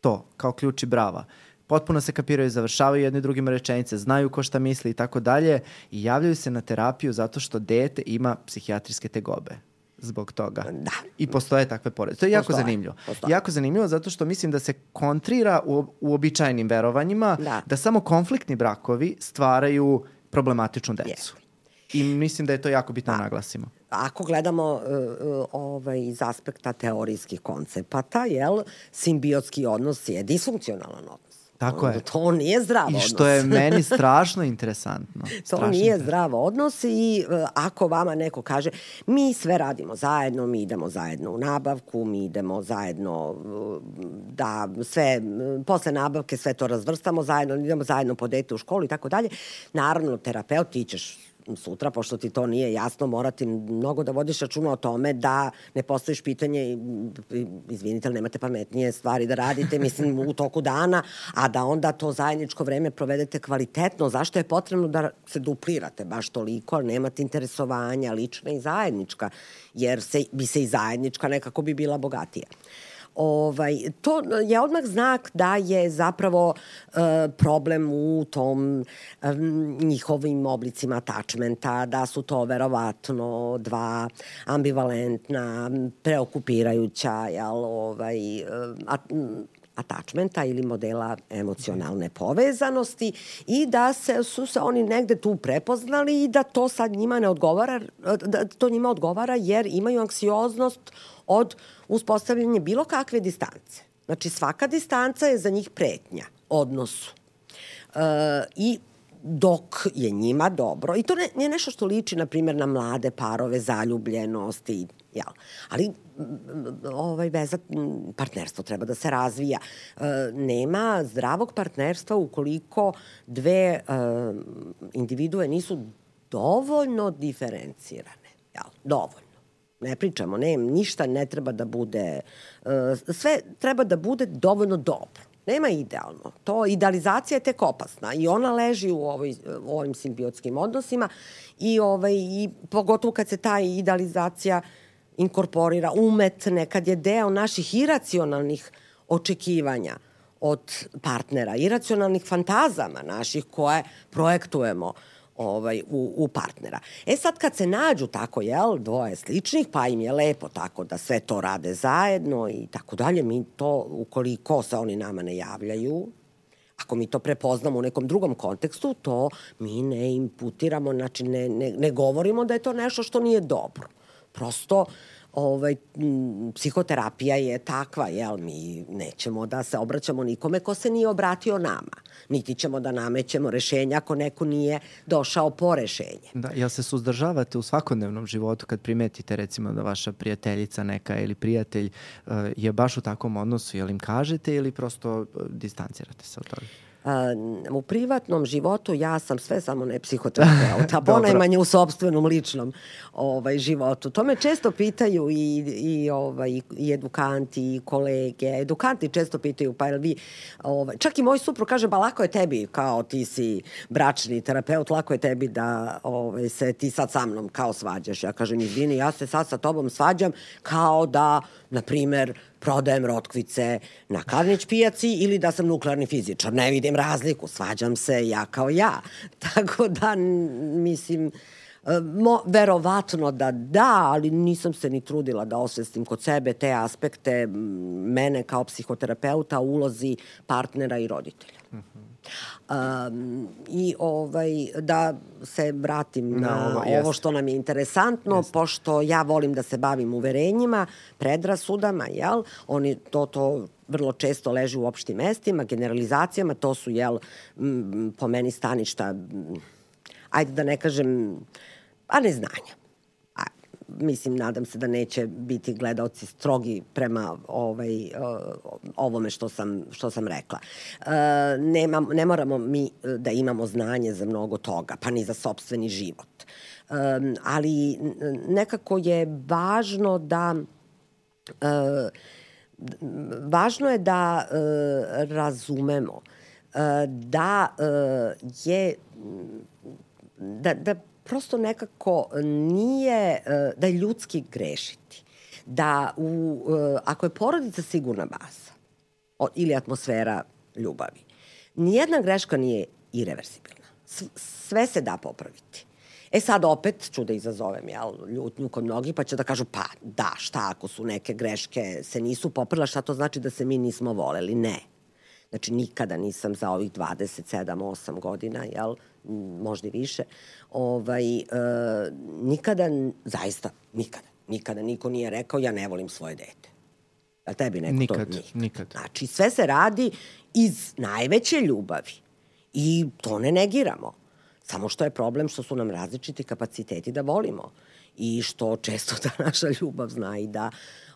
to, kao ključi brava, potpuno se kapiraju, završavaju jedne drugima rečenice, znaju ko šta misli i tako dalje i javljaju se na terapiju zato što dete ima psihijatrijske tegobe zbog toga. Da. I postoje takve porodice. To je jako postoje, zanimljivo. Postoje. Jako zanimljivo zato što mislim da se kontrira u, u običajnim verovanjima da. da samo konfliktni brakovi stvaraju problematičnu decu. Yes. I mislim da je to jako bitno da naglasimo. Ako gledamo uh, ovaj, iz aspekta teorijskih koncepata, jel, simbiotski odnos je disfunkcionalan odnos. Tako je. To nije zdrav odnos. I što je [laughs] meni strašno interesantno. to strašno nije interesantno. zdrav odnos i uh, ako vama neko kaže mi sve radimo zajedno, mi idemo zajedno u nabavku, mi idemo zajedno uh, da sve, uh, posle nabavke sve to razvrstamo zajedno, idemo zajedno po dete u školu i tako dalje. Naravno, terapeut, ti ćeš sutra, pošto ti to nije jasno, morati mnogo da vodiš računa o tome da ne postojiš pitanje, izvinite, ali nemate pametnije stvari da radite, mislim, u toku dana, a da onda to zajedničko vreme provedete kvalitetno. Zašto je potrebno da se duplirate baš toliko, ali nemate interesovanja lična i zajednička, jer se, bi se i zajednička nekako bi bila bogatija. Ovaj, to je odmah znak da je zapravo uh, problem u tom um, njihovim oblicima attachmenta, da su to verovatno dva ambivalentna, preokupirajuća, jel, ovaj, at, attachmenta ili modela emocionalne povezanosti i da se, su se oni negde tu prepoznali i da to sad njima ne odgovara, da to njima odgovara jer imaju anksioznost od uspostavljanja bilo kakve distance. Znači svaka distanca je za njih pretnja odnosu. E, I dok je njima dobro, i to ne, nije nešto što liči, na primjer, na mlade parove, zaljubljenosti, jel? ali ovaj veza, partnerstvo treba da se razvija. E, nema zdravog partnerstva ukoliko dve e, individue nisu dovoljno diferencirane. Jel? Dovoljno. Ne pričamo, ne, ništa ne treba da bude, uh, sve treba da bude dovoljno dobro. Nema idealno. To idealizacija je tek opasna i ona leži u, ovoj, u ovim simbiotskim odnosima i, ovaj, i pogotovo kad se ta idealizacija inkorporira, umetne, kad je deo naših iracionalnih očekivanja od partnera, iracionalnih fantazama naših koje projektujemo uh, ovaj, u, u partnera. E sad kad se nađu tako, jel, dvoje sličnih, pa im je lepo tako da sve to rade zajedno i tako dalje, mi to, ukoliko se oni nama ne javljaju, ako mi to prepoznamo u nekom drugom kontekstu, to mi ne imputiramo, znači ne, ne, ne govorimo da je to nešto što nije dobro. Prosto ovaj, psihoterapija je takva, jel, mi nećemo da se obraćamo nikome ko se nije obratio nama. Niti ćemo da namećemo rešenja ako neko nije došao po rešenje. Da, jel se suzdržavate u svakodnevnom životu kad primetite recimo da vaša prijateljica neka ili prijatelj uh, je baš u takvom odnosu, jel im kažete ili prosto uh, distancirate se od toga? Uh, u privatnom životu ja sam sve samo ne psihoterapeuta, [laughs] ponajmanje u sobstvenom ličnom ovaj, životu. To me često pitaju i, i, ovaj, i edukanti i kolege. Edukanti često pitaju, pa jel vi, ovaj, čak i moj suprug kaže, ba lako je tebi, kao ti si bračni terapeut, lako je tebi da ovaj, se ti sad sa mnom kao svađaš. Ja kažem, izvini, ja se sad sa tobom svađam kao da, na primer, prodajem rotkvice na Karnić pijaci ili da sam nuklearni fizičar. Ne vidim razliku, svađam se ja kao ja. [laughs] Tako da, mislim, e, Mo, verovatno da da, ali nisam se ni trudila da osvestim kod sebe te aspekte mene kao psihoterapeuta, ulozi partnera i roditelja. Mm -hmm. Um, I ovaj, da se vratim na, na ovo, ovo što nam je interesantno, jest. pošto ja volim da se bavim uverenjima, predrasudama, jel? Oni to, to vrlo često leži u opštim mestima, generalizacijama, to su, jel, m, po meni staništa, ajde da ne kažem, a neznanja mislim, nadam se da neće biti gledalci strogi prema ovaj, ovome što sam, što sam rekla. E, nema, ne moramo mi e, da imamo znanje za mnogo toga, pa ni za sobstveni život. E, ali nekako je važno da važno je da razumemo da je da, da prosto nekako nije, e, da je ljudski grešiti. Da u, e, ako je porodica sigurna baza ili atmosfera ljubavi, nijedna greška nije irreversibilna. Sve se da popraviti. E sad opet ću da izazovem jel, ljutnju kod mnogih, pa će da kažu pa da, šta ako su neke greške se nisu popravila, šta to znači da se mi nismo voleli? Ne. Znači nikada nisam za ovih 27-8 godina, jel, možda i više, ovaj, e, nikada, zaista, nikada, nikada niko nije rekao ja ne volim svoje dete. A tebi neko nikad, to nije. Nikad. Znači, sve se radi iz najveće ljubavi. I to ne negiramo. Samo što je problem što su nam različiti kapaciteti da volimo i što često [laughs] ta naša ljubav zna i da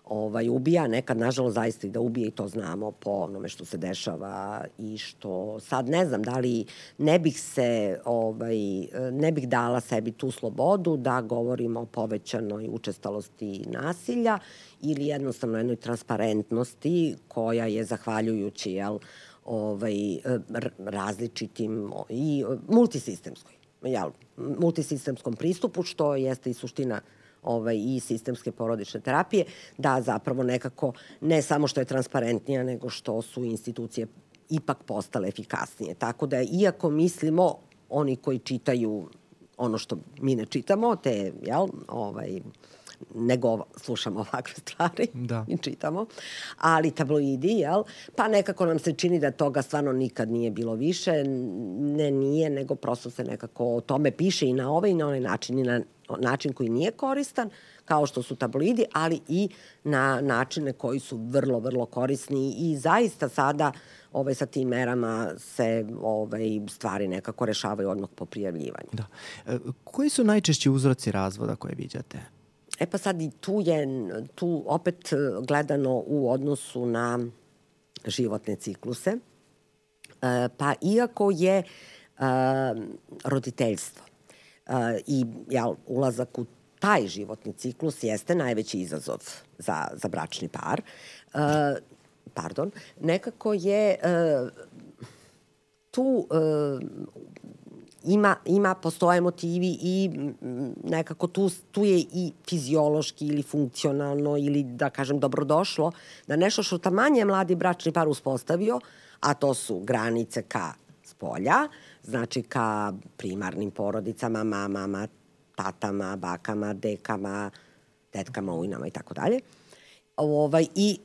ovaj, ubija, nekad nažalost zaista i da ubije i to znamo po onome što se dešava i što sad ne znam da li ne bih se ovaj, ne bih dala sebi tu slobodu da govorimo o povećanoj učestalosti nasilja ili jednostavno jednoj transparentnosti koja je zahvaljujući jel, ovaj, različitim i multisistemskoj jel, multisistemskom pristupu, što jeste i suština ovaj, i sistemske porodične terapije, da zapravo nekako ne samo što je transparentnija, nego što su institucije ipak postale efikasnije. Tako da, iako mislimo, oni koji čitaju ono što mi ne čitamo, te, jel, ovaj, nego slušamo ovakve stvari [laughs] da. i čitamo, ali tabloidi, jel, pa nekako nam se čini da toga stvarno nikad nije bilo više, ne nije, nego prosto se nekako o tome piše i na ovaj i na onaj način i na način koji nije koristan, kao što su tabloidi, ali i na načine koji su vrlo, vrlo korisni i zaista sada ovaj, sa tim merama se ovaj, stvari nekako rešavaju odmah po prijavljivanju. Da. E, koji su najčešći uzroci razvoda koje viđate? E pa sad i tu je, tu opet e, gledano u odnosu na životne cikluse, e, pa iako je e, roditeljstvo i jel, ulazak u taj životni ciklus jeste najveći izazov za, za bračni par. Uh, pardon, nekako je uh, tu uh, ima, ima, postoje motivi i nekako tu, tu je i fiziološki ili funkcionalno ili da kažem dobrodošlo da nešto što taman je mladi bračni par uspostavio, a to su granice ka spolja, znači ka primarnim porodicama, mamama, tatama, bakama, dekama, tetkama, ujnama i tako dalje. Ovaj, I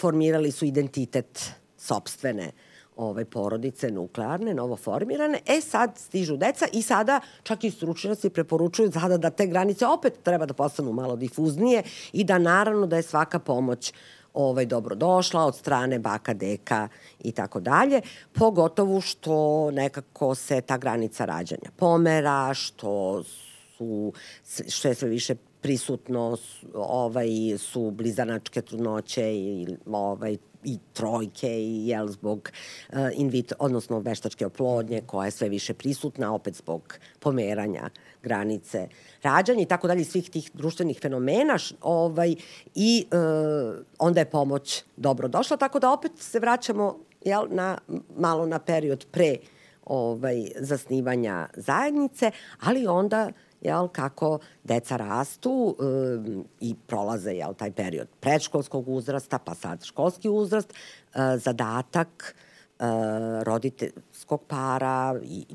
formirali su identitet sobstvene ovaj, porodice nuklearne, novoformirane. E sad stižu deca i sada čak i stručnjaci preporučuju sada da te granice opet treba da postanu malo difuznije i da naravno da je svaka pomoć ovaj, dobrodošla od strane baka, deka i tako dalje, pogotovo što nekako se ta granica rađanja pomera, što su, što je sve više prisutno ovaj, su blizanačke trudnoće i ovaj, i trojke i jel zbog uh, in vitro, odnosno veštačke oplodnje koja je sve više prisutna opet zbog pomeranja granice rađanja i tako dalje svih tih društvenih fenomena ovaj i uh, onda je pomoć dobro došla. Tako da opet se vraćamo jel na malo na period pre ovaj zasnivanja zajednice ali onda jel, kako deca rastu um, i prolaze jel, taj period predškolskog uzrasta, pa sad školski uzrast, uh, zadatak uh, roditeljskog para i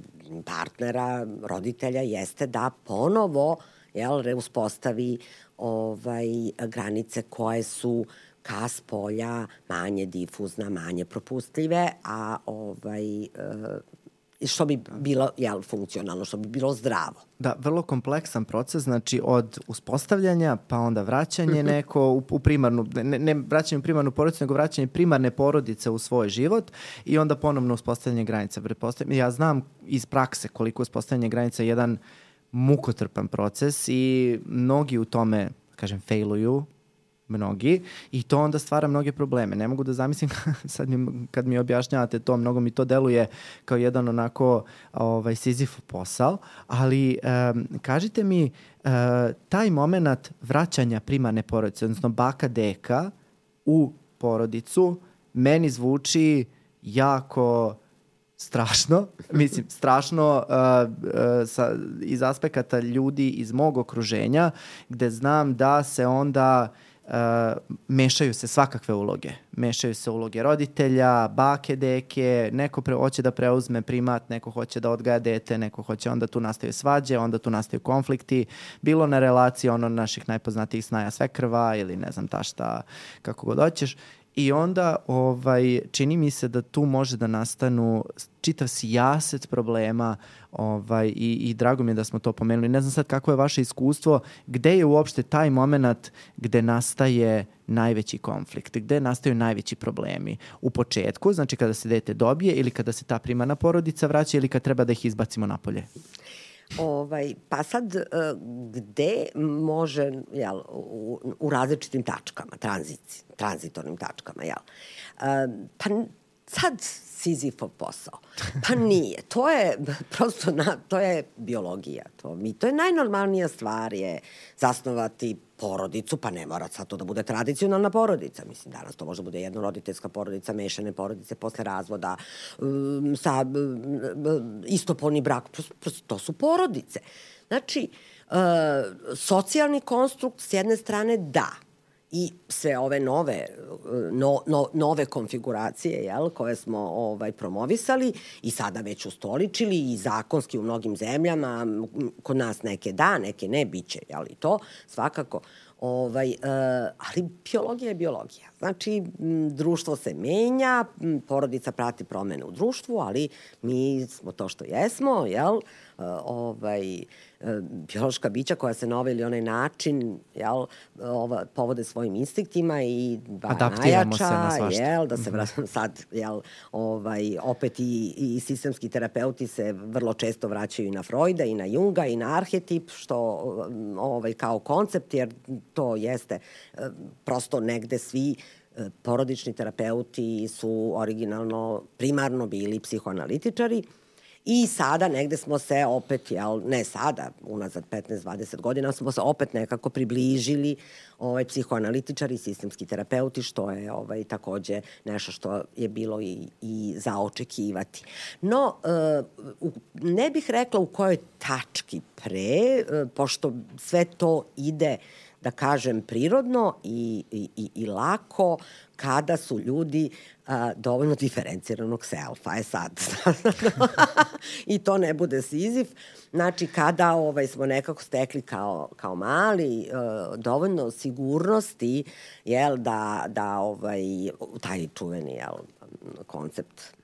partnera, roditelja jeste da ponovo jel, reuspostavi ovaj, granice koje su ka spolja manje difuzna, manje propustljive, a ovaj, uh, što bi bilo jel, funkcionalno, što bi bilo zdravo. Da, vrlo kompleksan proces, znači od uspostavljanja, pa onda vraćanje mhm. neko u, u primarnu, ne, ne vraćanje u primarnu porodicu, nego vraćanje primarne porodice u svoj život i onda ponovno uspostavljanje granica. Ja znam iz prakse koliko uspostavljanje granica je jedan mukotrpan proces i mnogi u tome, kažem, failuju, mnogi i to onda stvara mnoge probleme. Ne mogu da zamislim [laughs] sad mi, kad mi objašnjavate to, mnogo mi to deluje kao jedan onako ovaj, sizif posao, ali um, kažite mi uh, taj moment vraćanja primarne porodice, odnosno baka deka u porodicu, meni zvuči jako strašno, [laughs] mislim, strašno uh, uh, sa, iz aspekata ljudi iz mog okruženja, gde znam da se onda uh, mešaju se svakakve uloge. Mešaju se uloge roditelja, bake, deke, neko pre, hoće da preuzme primat, neko hoće da odgaja dete, neko hoće onda tu nastaju svađe, onda tu nastaju konflikti, bilo na relaciji ono naših najpoznatijih snaja sve krva ili ne znam ta šta, kako god hoćeš. I onda ovaj, čini mi se da tu može da nastanu čitav sijaset problema ovaj, i, i drago mi je da smo to pomenuli. Ne znam sad kako je vaše iskustvo, gde je uopšte taj moment gde nastaje najveći konflikt, gde nastaju najveći problemi? U početku, znači kada se dete dobije ili kada se ta primarna porodica vraća ili kad treba da ih izbacimo napolje? Ovaj, pa sad, e, gde može, jel, u, u različitim tačkama, tranzici, tranzitornim tačkama, jel? E, pa sad Sizifov posao. Pa [laughs] nije. To je [laughs] prosto, na, to je biologija. To, mi, to je najnormalnija stvar je zasnovati porodicu, pa ne mora sad to da bude tradicionalna porodica. Mislim, danas to može da bude jednoroditeljska porodica, mešane porodice posle razvoda, um, sa um, istopolni brak, to su porodice. Znači, uh, socijalni konstrukt s jedne strane da, i sve ove nove, no, no, nove konfiguracije jel, koje smo ovaj, promovisali i sada već ustoličili i zakonski u mnogim zemljama, kod nas neke da, neke ne, biće, jel, i to svakako. Ovaj, uh, ali biologija je biologija. Znači, m, društvo se menja, m, porodica prati promene u društvu, ali mi smo to što jesmo, jel? Ovaj, biološka bića koja se na ovaj ili onaj način jel, ova, povode svojim instiktima i dva najjača, se na jel, da se mm -hmm. sad jel, ovaj, opet i, i sistemski terapeuti se vrlo često vraćaju i na Freuda i na Junga i na arhetip što ovaj, kao koncept jer to jeste prosto negde svi porodični terapeuti su originalno primarno bili psihoanalitičari I sada negde smo se opet, jel, ne sada, unazad 15-20 godina, smo se opet nekako približili ovaj, psihoanalitičari i sistemski terapeuti, što je ovaj, takođe nešto što je bilo i, i za očekivati. No, uh, ne bih rekla u kojoj tački pre, uh, pošto sve to ide da kažem, prirodno i, i, i lako kada su ljudi a, dovoljno diferenciranog selfa. E sad, [laughs] i to ne bude sizif. Znači, kada ovaj, smo nekako stekli kao, kao mali uh, dovoljno sigurnosti, jel, da, da ovaj, taj čuveni jel, koncept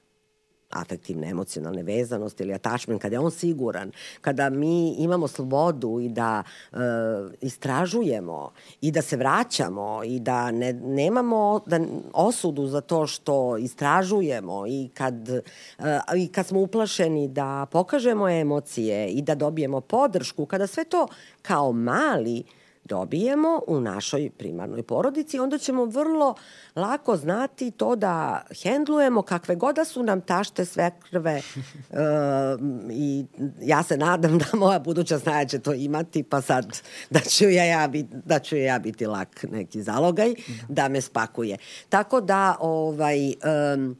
afektivne, emocionalne vezanosti ili attachment, kada je on siguran, kada mi imamo slobodu i da e, istražujemo i da se vraćamo i da ne, nemamo da, osudu za to što istražujemo i kad, e, i kad smo uplašeni da pokažemo emocije i da dobijemo podršku, kada sve to kao mali dobijemo u našoj primarnoj porodici, onda ćemo vrlo lako znati to da hendlujemo kakve god da su nam tašte sve krve uh, [laughs] i ja se nadam da moja buduća snaja će to imati, pa sad da ću ja, ja, bit, da ću ja biti lak neki zalogaj, da me spakuje. Tako da, ovaj, um,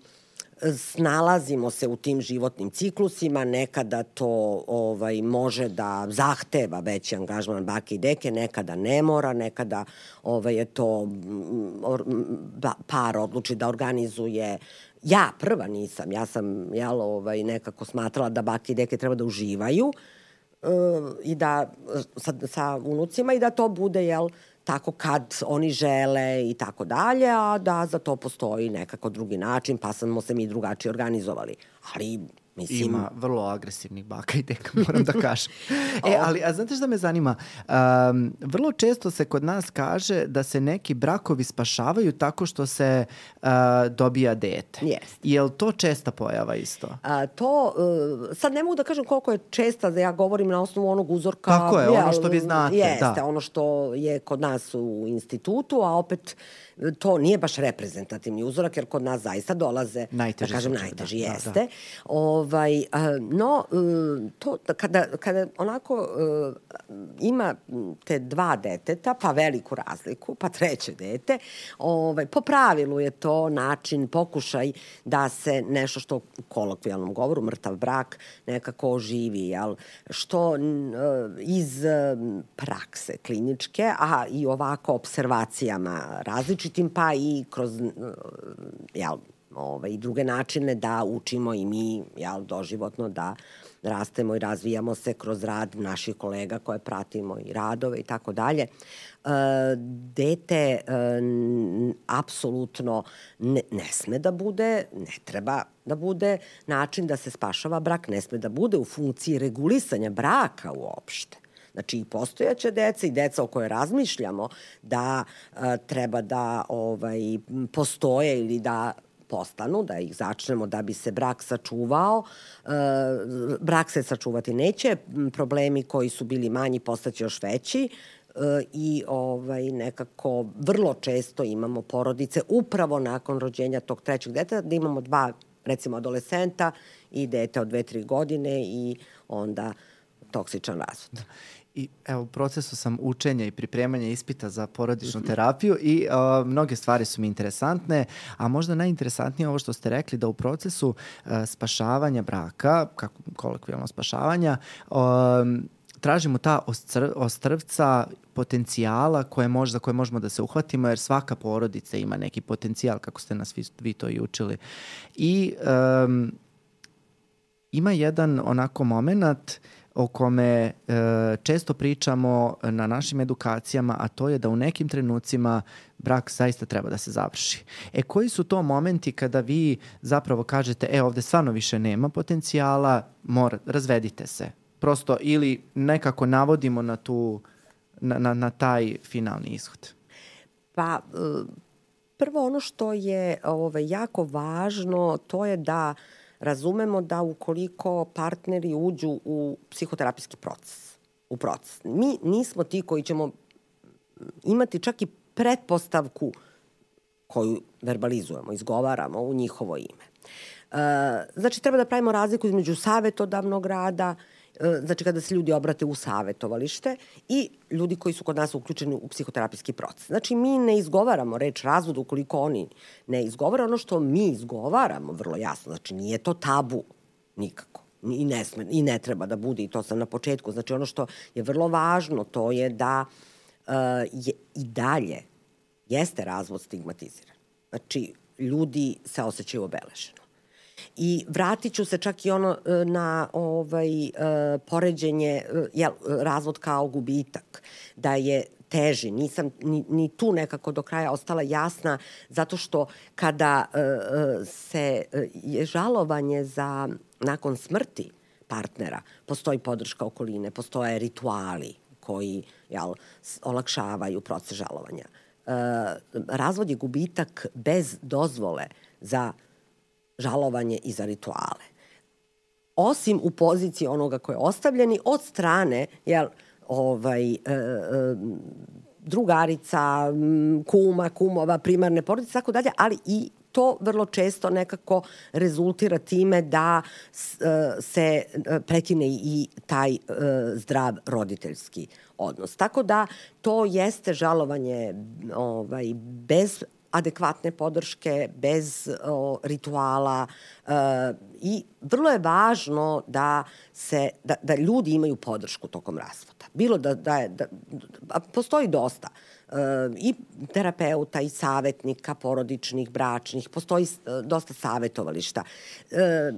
snalazimo se u tim životnim ciklusima, nekada to ovaj može da zahteva veći angažman bake i deke, nekada ne mora, nekada ovaj je to mm, or, par odluči da organizuje. Ja prva nisam, ja sam jel, ovaj, nekako smatrala da bake i deke treba da uživaju uh, i da sa, sa unucima i da to bude jel, tako kad oni žele i tako dalje, a da za to postoji nekako drugi način, pa smo se mi drugačije organizovali. Ali Mislim... Ima vrlo agresivnih baka i deka, [laughs] moram da kažem. e, ali, a znate šta me zanima? Um, vrlo često se kod nas kaže da se neki brakovi spašavaju tako što se uh, dobija dete. Yes. Je li to česta pojava isto? A, to, uh, sad ne mogu da kažem koliko je česta, da ja govorim na osnovu onog uzorka. Tako je, ono što vi znate. Jeste, da. ono što je kod nas u institutu, a opet to nije baš reprezentativni uzorak, jer kod nas zaista dolaze, najteži da kažem, slučaj, najteži da, jeste. Da, da. Ovaj, no, e, to, kada, kada onako e, ima te dva deteta, pa veliku razliku, pa treće dete, ovaj, po pravilu je to način, pokušaj da se nešto što u kolokvijalnom govoru, mrtav brak, nekako oživi, jel? što e, iz prakse kliničke, a i ovako observacijama različitih različitim, pa i kroz jel, ovaj, druge načine da učimo i mi jel, doživotno da rastemo i razvijamo se kroz rad naših kolega koje pratimo i radove i tako dalje. E, dete e, apsolutno ne, ne sme da bude, ne treba da bude način da se spašava brak, ne sme da bude u funkciji regulisanja braka uopšte. Znači i postojaće deca i deca o kojoj razmišljamo da a, treba da ovaj, postoje ili da postanu, da ih začnemo da bi se brak sačuvao. E, brak se sačuvati neće, problemi koji su bili manji postaće još veći e, i ovaj nekako vrlo često imamo porodice upravo nakon rođenja tog trećeg deteta da imamo dva recimo adolescenta i dete od dve, tri godine i onda toksičan razvod. I evo, u procesu sam učenja i pripremanja ispita za porodičnu terapiju i uh, mnoge stvari su mi interesantne, a možda najinteresantnije ovo što ste rekli da u procesu uh, spašavanja braka, kako kolokvijalno spašavanja, um, tražimo ta ostrv, ostrvca potencijala koje možda koje možemo da se uhvatimo jer svaka porodica ima neki potencijal kako ste nas vi, vi to i učili. I um, ima jedan onako moment uh, o kome e, često pričamo na našim edukacijama, a to je da u nekim trenucima brak zaista treba da se završi. E, koji su to momenti kada vi zapravo kažete, e, ovde stvarno više nema potencijala, mora, razvedite se. Prosto, ili nekako navodimo na tu, na, na, na taj finalni ishod. Pa, e, prvo ono što je ovaj, jako važno, to je da uh, razumemo da ukoliko partneri uđu u psihoterapijski proces, u proces, mi nismo ti koji ćemo imati čak i pretpostavku koju verbalizujemo, izgovaramo u njihovo ime. znači, treba da pravimo razliku između savetodavnog rada, znači kada se ljudi obrate u savetovalište i ljudi koji su kod nas uključeni u psihoterapijski proces. Znači, mi ne izgovaramo reč razvod ukoliko oni ne izgovara ono što mi izgovaramo vrlo jasno. Znači, nije to tabu nikako i ne, sme, i ne treba da bude i to sam na početku. Znači ono što je vrlo važno to je da uh, je i dalje jeste razvod stigmatiziran. Znači ljudi se osjećaju obeleženo. I vratit ću se čak i ono e, na ovaj, uh, poređenje, uh, jel, razvod kao gubitak, da je teži. Nisam ni, ni tu nekako do kraja ostala jasna, zato što kada se je žalovanje za nakon smrti partnera postoji podrška okoline, postoje rituali koji jel, olakšavaju proces žalovanja. E, razvod je gubitak bez dozvole za žalovanje i za rituale. Osim u poziciji onoga koje je ostavljeni od strane jel, ovaj, e, e, drugarica, kuma, kumova, primarne porodice, tako dalje, ali i to vrlo često nekako rezultira time da e, se e, prekine i taj e, zdrav roditeljski odnos. Tako da to jeste žalovanje ovaj, bez adekvatne podrške, bez o, rituala e, i vrlo je važno da se da, da ljudi imaju podršku tokom razvoda. Bilo da da je da, da postoji dosta e, i terapeuta i savetnika porodičnih, bračnih, postoji e, dosta savetovališta. E,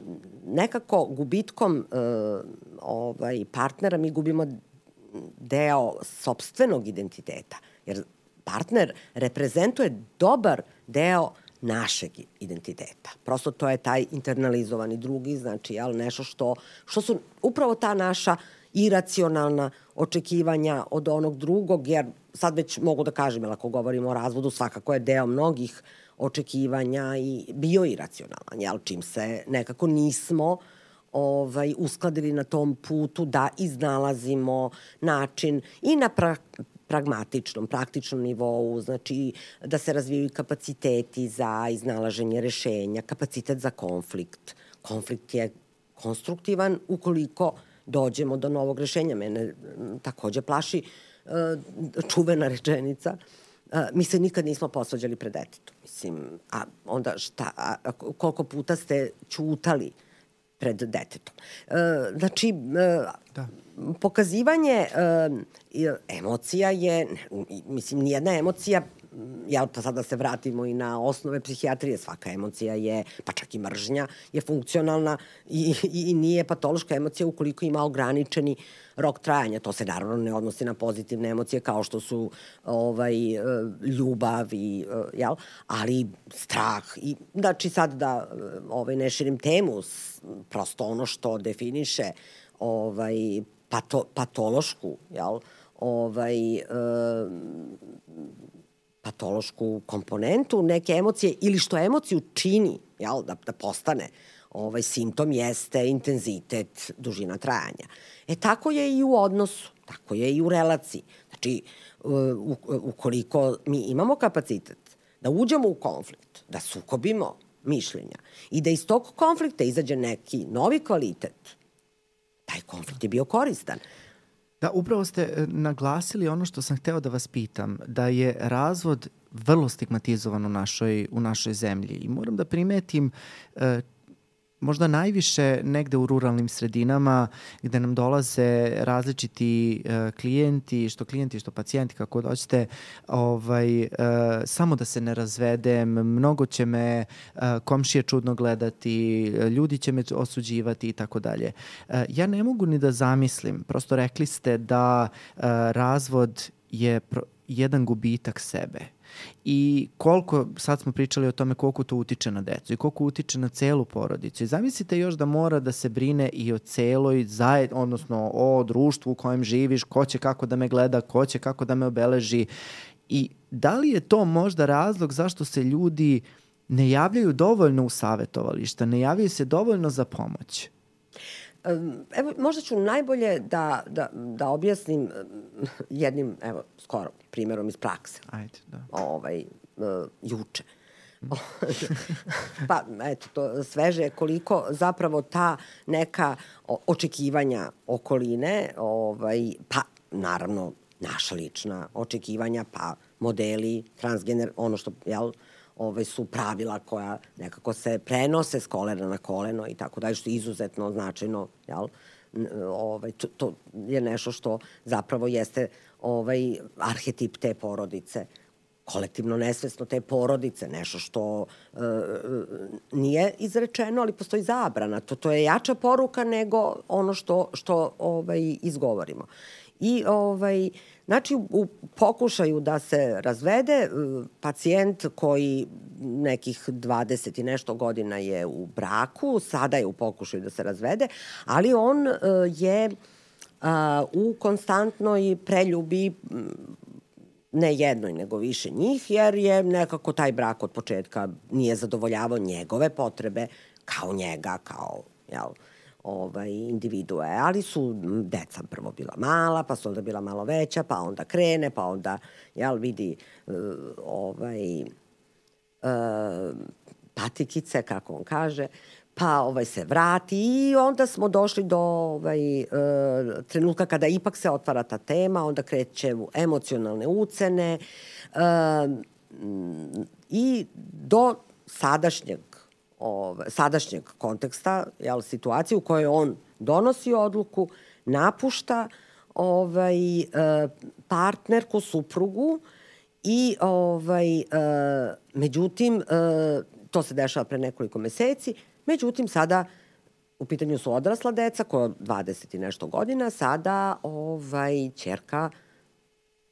nekako gubitkom e, ovaj partnera mi gubimo deo sobstvenog identiteta. Jer partner reprezentuje dobar deo našeg identiteta. Prosto to je taj internalizovani drugi, znači jel, nešto što, što su upravo ta naša iracionalna očekivanja od onog drugog, jer sad već mogu da kažem, ako govorimo o razvodu, svakako je deo mnogih očekivanja i bio iracionalan, jel, čim se nekako nismo ovaj, uskladili na tom putu da iznalazimo način i na pra pragmatičnom, praktičnom nivou, znači da se razvijaju kapaciteti za iznalaženje rešenja, kapacitet za konflikt. Konflikt je konstruktivan ukoliko dođemo do novog rešenja. Mene takođe plaši uh, čuvena rečenica uh, mi se nikad nismo posvađali pred detetom. Mislim, a onda šta, a, koliko puta ste čutali pred detetom. Uh, znači, da pokazivanje uh, emocija je, mislim, nijedna emocija jel, pa sad da se vratimo i na osnove psihijatrije, svaka emocija je, pa čak i mržnja, je funkcionalna i, i, i nije patološka emocija ukoliko ima ograničeni rok trajanja. To se naravno ne odnosi na pozitivne emocije kao što su ovaj, e, ljubav i, e, jel, ali strah. I, znači sad da ovaj, ne širim temu, prosto ono što definiše ovaj, pato, patološku, jel, ovaj, e, patološku komponentu neke emocije ili što emociju čini, jel, da, da postane ovaj simptom jeste intenzitet, dužina trajanja. E tako je i u odnosu, tako je i u relaciji. Znači, u, ukoliko mi imamo kapacitet da uđemo u konflikt, da sukobimo mišljenja i da iz tog konflikta izađe neki novi kvalitet, taj konflikt je bio koristan. Da, upravo ste e, naglasili ono što sam hteo da vas pitam, da je razvod vrlo stigmatizovan u našoj, u našoj zemlji. I moram da primetim e, možda najviše negde u ruralnim sredinama gde nam dolaze različiti uh, klijenti, što klijenti, što pacijenti, kako hoćete, ovaj, uh, samo da se ne razvedem, mnogo će me uh, komšije čudno gledati, ljudi će me osuđivati i tako dalje. Ja ne mogu ni da zamislim, prosto rekli ste da razvod je jedan gubitak sebe i koliko, sad smo pričali o tome koliko to utiče na decu i koliko utiče na celu porodicu. I zamislite još da mora da se brine i o celoj zajed, odnosno o društvu u kojem živiš, ko će kako da me gleda, ko će kako da me obeleži. I da li je to možda razlog zašto se ljudi ne javljaju dovoljno u savetovališta, ne javljaju se dovoljno za pomoć? Evo, možda ću najbolje da, da, da objasnim jednim, evo, skoro primjerom iz prakse. Ajde, da. Ovaj, uh, juče. [laughs] pa, eto, to sveže je koliko zapravo ta neka očekivanja okoline, ovaj, pa, naravno, naša lična očekivanja, pa modeli, transgener, ono što, jel, ovaj, su pravila koja nekako se prenose s kolena na koleno i tako dalje, što je izuzetno značajno, jel? Ovaj, to, to je nešto što zapravo jeste ovaj, arhetip te porodice kolektivno nesvesno te porodice, nešto što e, nije izrečeno, ali postoji zabrana. To, to je jača poruka nego ono što, što ovaj, izgovorimo. I ovaj, znači u pokušaju da se razvede e, pacijent koji nekih 20 i nešto godina je u braku, sada je u pokušaju da se razvede, ali on e, je u konstantnoj preljubi ne jednoj, nego više njih, jer je nekako taj brak od početka nije zadovoljavao njegove potrebe kao njega, kao, jel, ovaj, individue, ali su deca prvo bila mala, pa su onda bila malo veća, pa onda krene, pa onda, jel, vidi uh, ovaj, uh, patikice, kako on kaže, pa ovaj se vrati i onda smo došli do ovaj, e, trenutka kada ipak se otvara ta tema, onda kreće emocionalne ucene e, i do sadašnjeg ovaj, sadašnjeg konteksta, jel, situacije u kojoj on donosi odluku, napušta ovaj, e, partnerku, suprugu i ovaj, e, međutim, e, to se dešava pre nekoliko meseci, Međutim, sada u pitanju su odrasla deca koja 20 i nešto godina, sada ovaj, čerka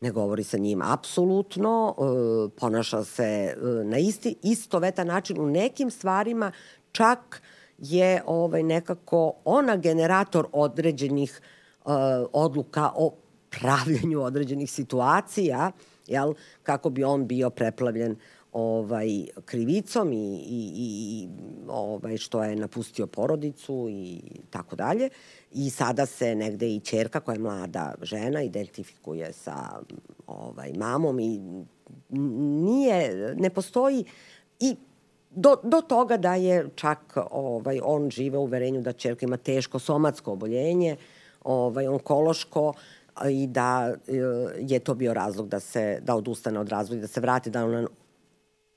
ne govori sa njim. Apsolutno, e, ponaša se e, na isti, istovetan način. U nekim stvarima, čak je ovaj, nekako ona generator određenih e, odluka o pravljanju određenih situacija, jel, kako bi on bio preplavljen ovaj, krivicom i, i, i ovaj, što je napustio porodicu i tako dalje. I sada se negde i čerka koja je mlada žena identifikuje sa ovaj, mamom i nije, ne postoji i do, do toga da je čak ovaj, on žive u uverenju da čerka ima teško somatsko oboljenje, ovaj, onkološko, i da e, je to bio razlog da se da odustane od razvoja, da se vrati, da ona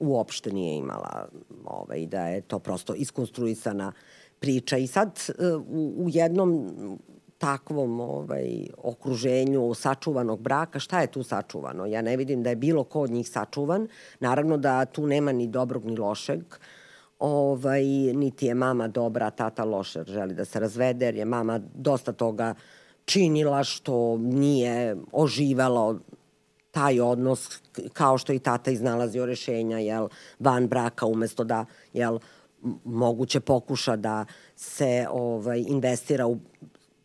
uopšte nije imala ovaj, da je to prosto iskonstruisana priča. I sad e, u, u jednom takvom ovaj, okruženju sačuvanog braka, šta je tu sačuvano? Ja ne vidim da je bilo ko od njih sačuvan. Naravno da tu nema ni dobrog ni lošeg. Ovaj, niti je mama dobra, tata loše želi da se razvede, jer je mama dosta toga činila što nije oživalo taj odnos kao što i tata iznalazio rešenja jel, van braka umesto da jel, moguće pokuša da se ovaj, investira u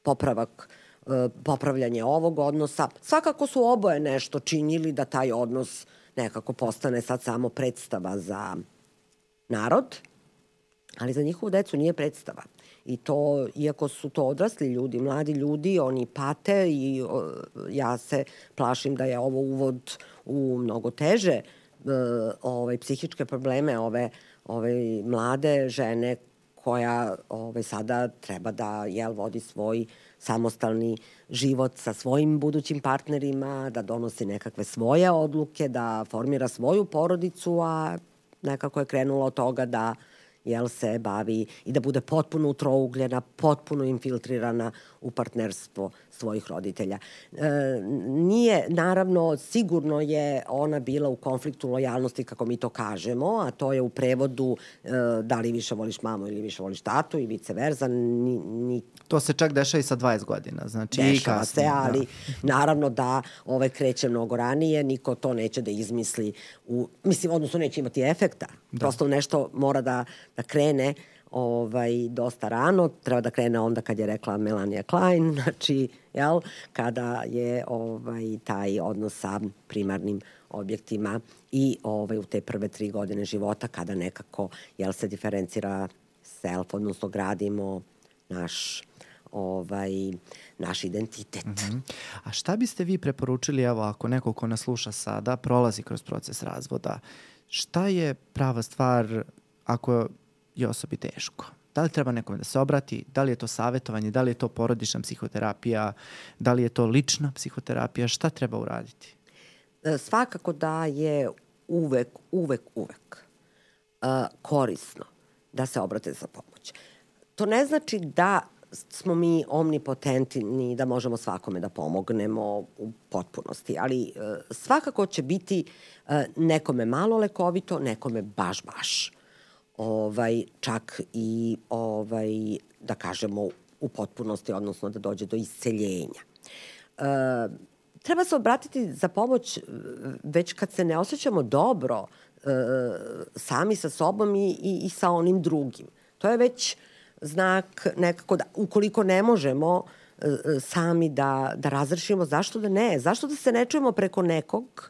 popravak e, popravljanje ovog odnosa. Svakako su oboje nešto činili da taj odnos nekako postane sad samo predstava za narod, ali za njihovu decu nije predstava. I to, iako su to odrasli ljudi, mladi ljudi, oni pate i o, ja se plašim da je ovo uvod u mnogo teže e, ovaj, psihičke probleme ove, ove mlade žene koja ovaj, sada treba da jel, vodi svoj samostalni život sa svojim budućim partnerima, da donosi nekakve svoje odluke, da formira svoju porodicu, a nekako je krenulo od toga da uh, jel, se bavi i da bude potpuno utrougljena, potpuno infiltrirana u partnerstvo svojih roditelja. E, nije, naravno, sigurno je ona bila u konfliktu lojalnosti, kako mi to kažemo, a to je u prevodu e, da li više voliš mamu ili više voliš tatu i vice versa. Ni, ni... To se čak dešava i sa 20 godina, znači dešava i kasnije. se, ali da. naravno da ovaj kreće mnogo ranije, niko to neće da izmisli, u, mislim, odnosno neće imati efekta. Da. Prosto nešto mora da, da krene ovaj, dosta rano, treba da krene onda kad je rekla Melania Klein, [laughs] znači, jel, kada je ovaj, taj odnos sa primarnim objektima i ovaj, u te prve tri godine života kada nekako jel, se diferencira self, odnosno gradimo naš ovaj, naš identitet. Mm -hmm. A šta biste vi preporučili, evo, ako neko ko nas sluša sada prolazi kroz proces razvoda, šta je prava stvar ako je osobi teško? Da li treba nekome da se obrati? Da li je to savjetovanje? Da li je to porodična psihoterapija? Da li je to lična psihoterapija? Šta treba uraditi? E, svakako da je uvek, uvek, uvek uh, korisno da se obrate za pomoć. To ne znači da smo mi omnipotenti ni da možemo svakome da pomognemo u potpunosti, ali uh, svakako će biti nekome malo lekovito, nekome baš baš. Ovaj, čak i ovaj, da kažemo u potpunosti, odnosno da dođe do isceljenja. Uh, treba se obratiti za pomoć već kad se ne osjećamo dobro uh, sami sa sobom i, i, i sa onim drugim. To je već znak nekako da, ukoliko ne možemo uh, sami da, da razrešimo, zašto da ne? Zašto da se ne čujemo preko nekog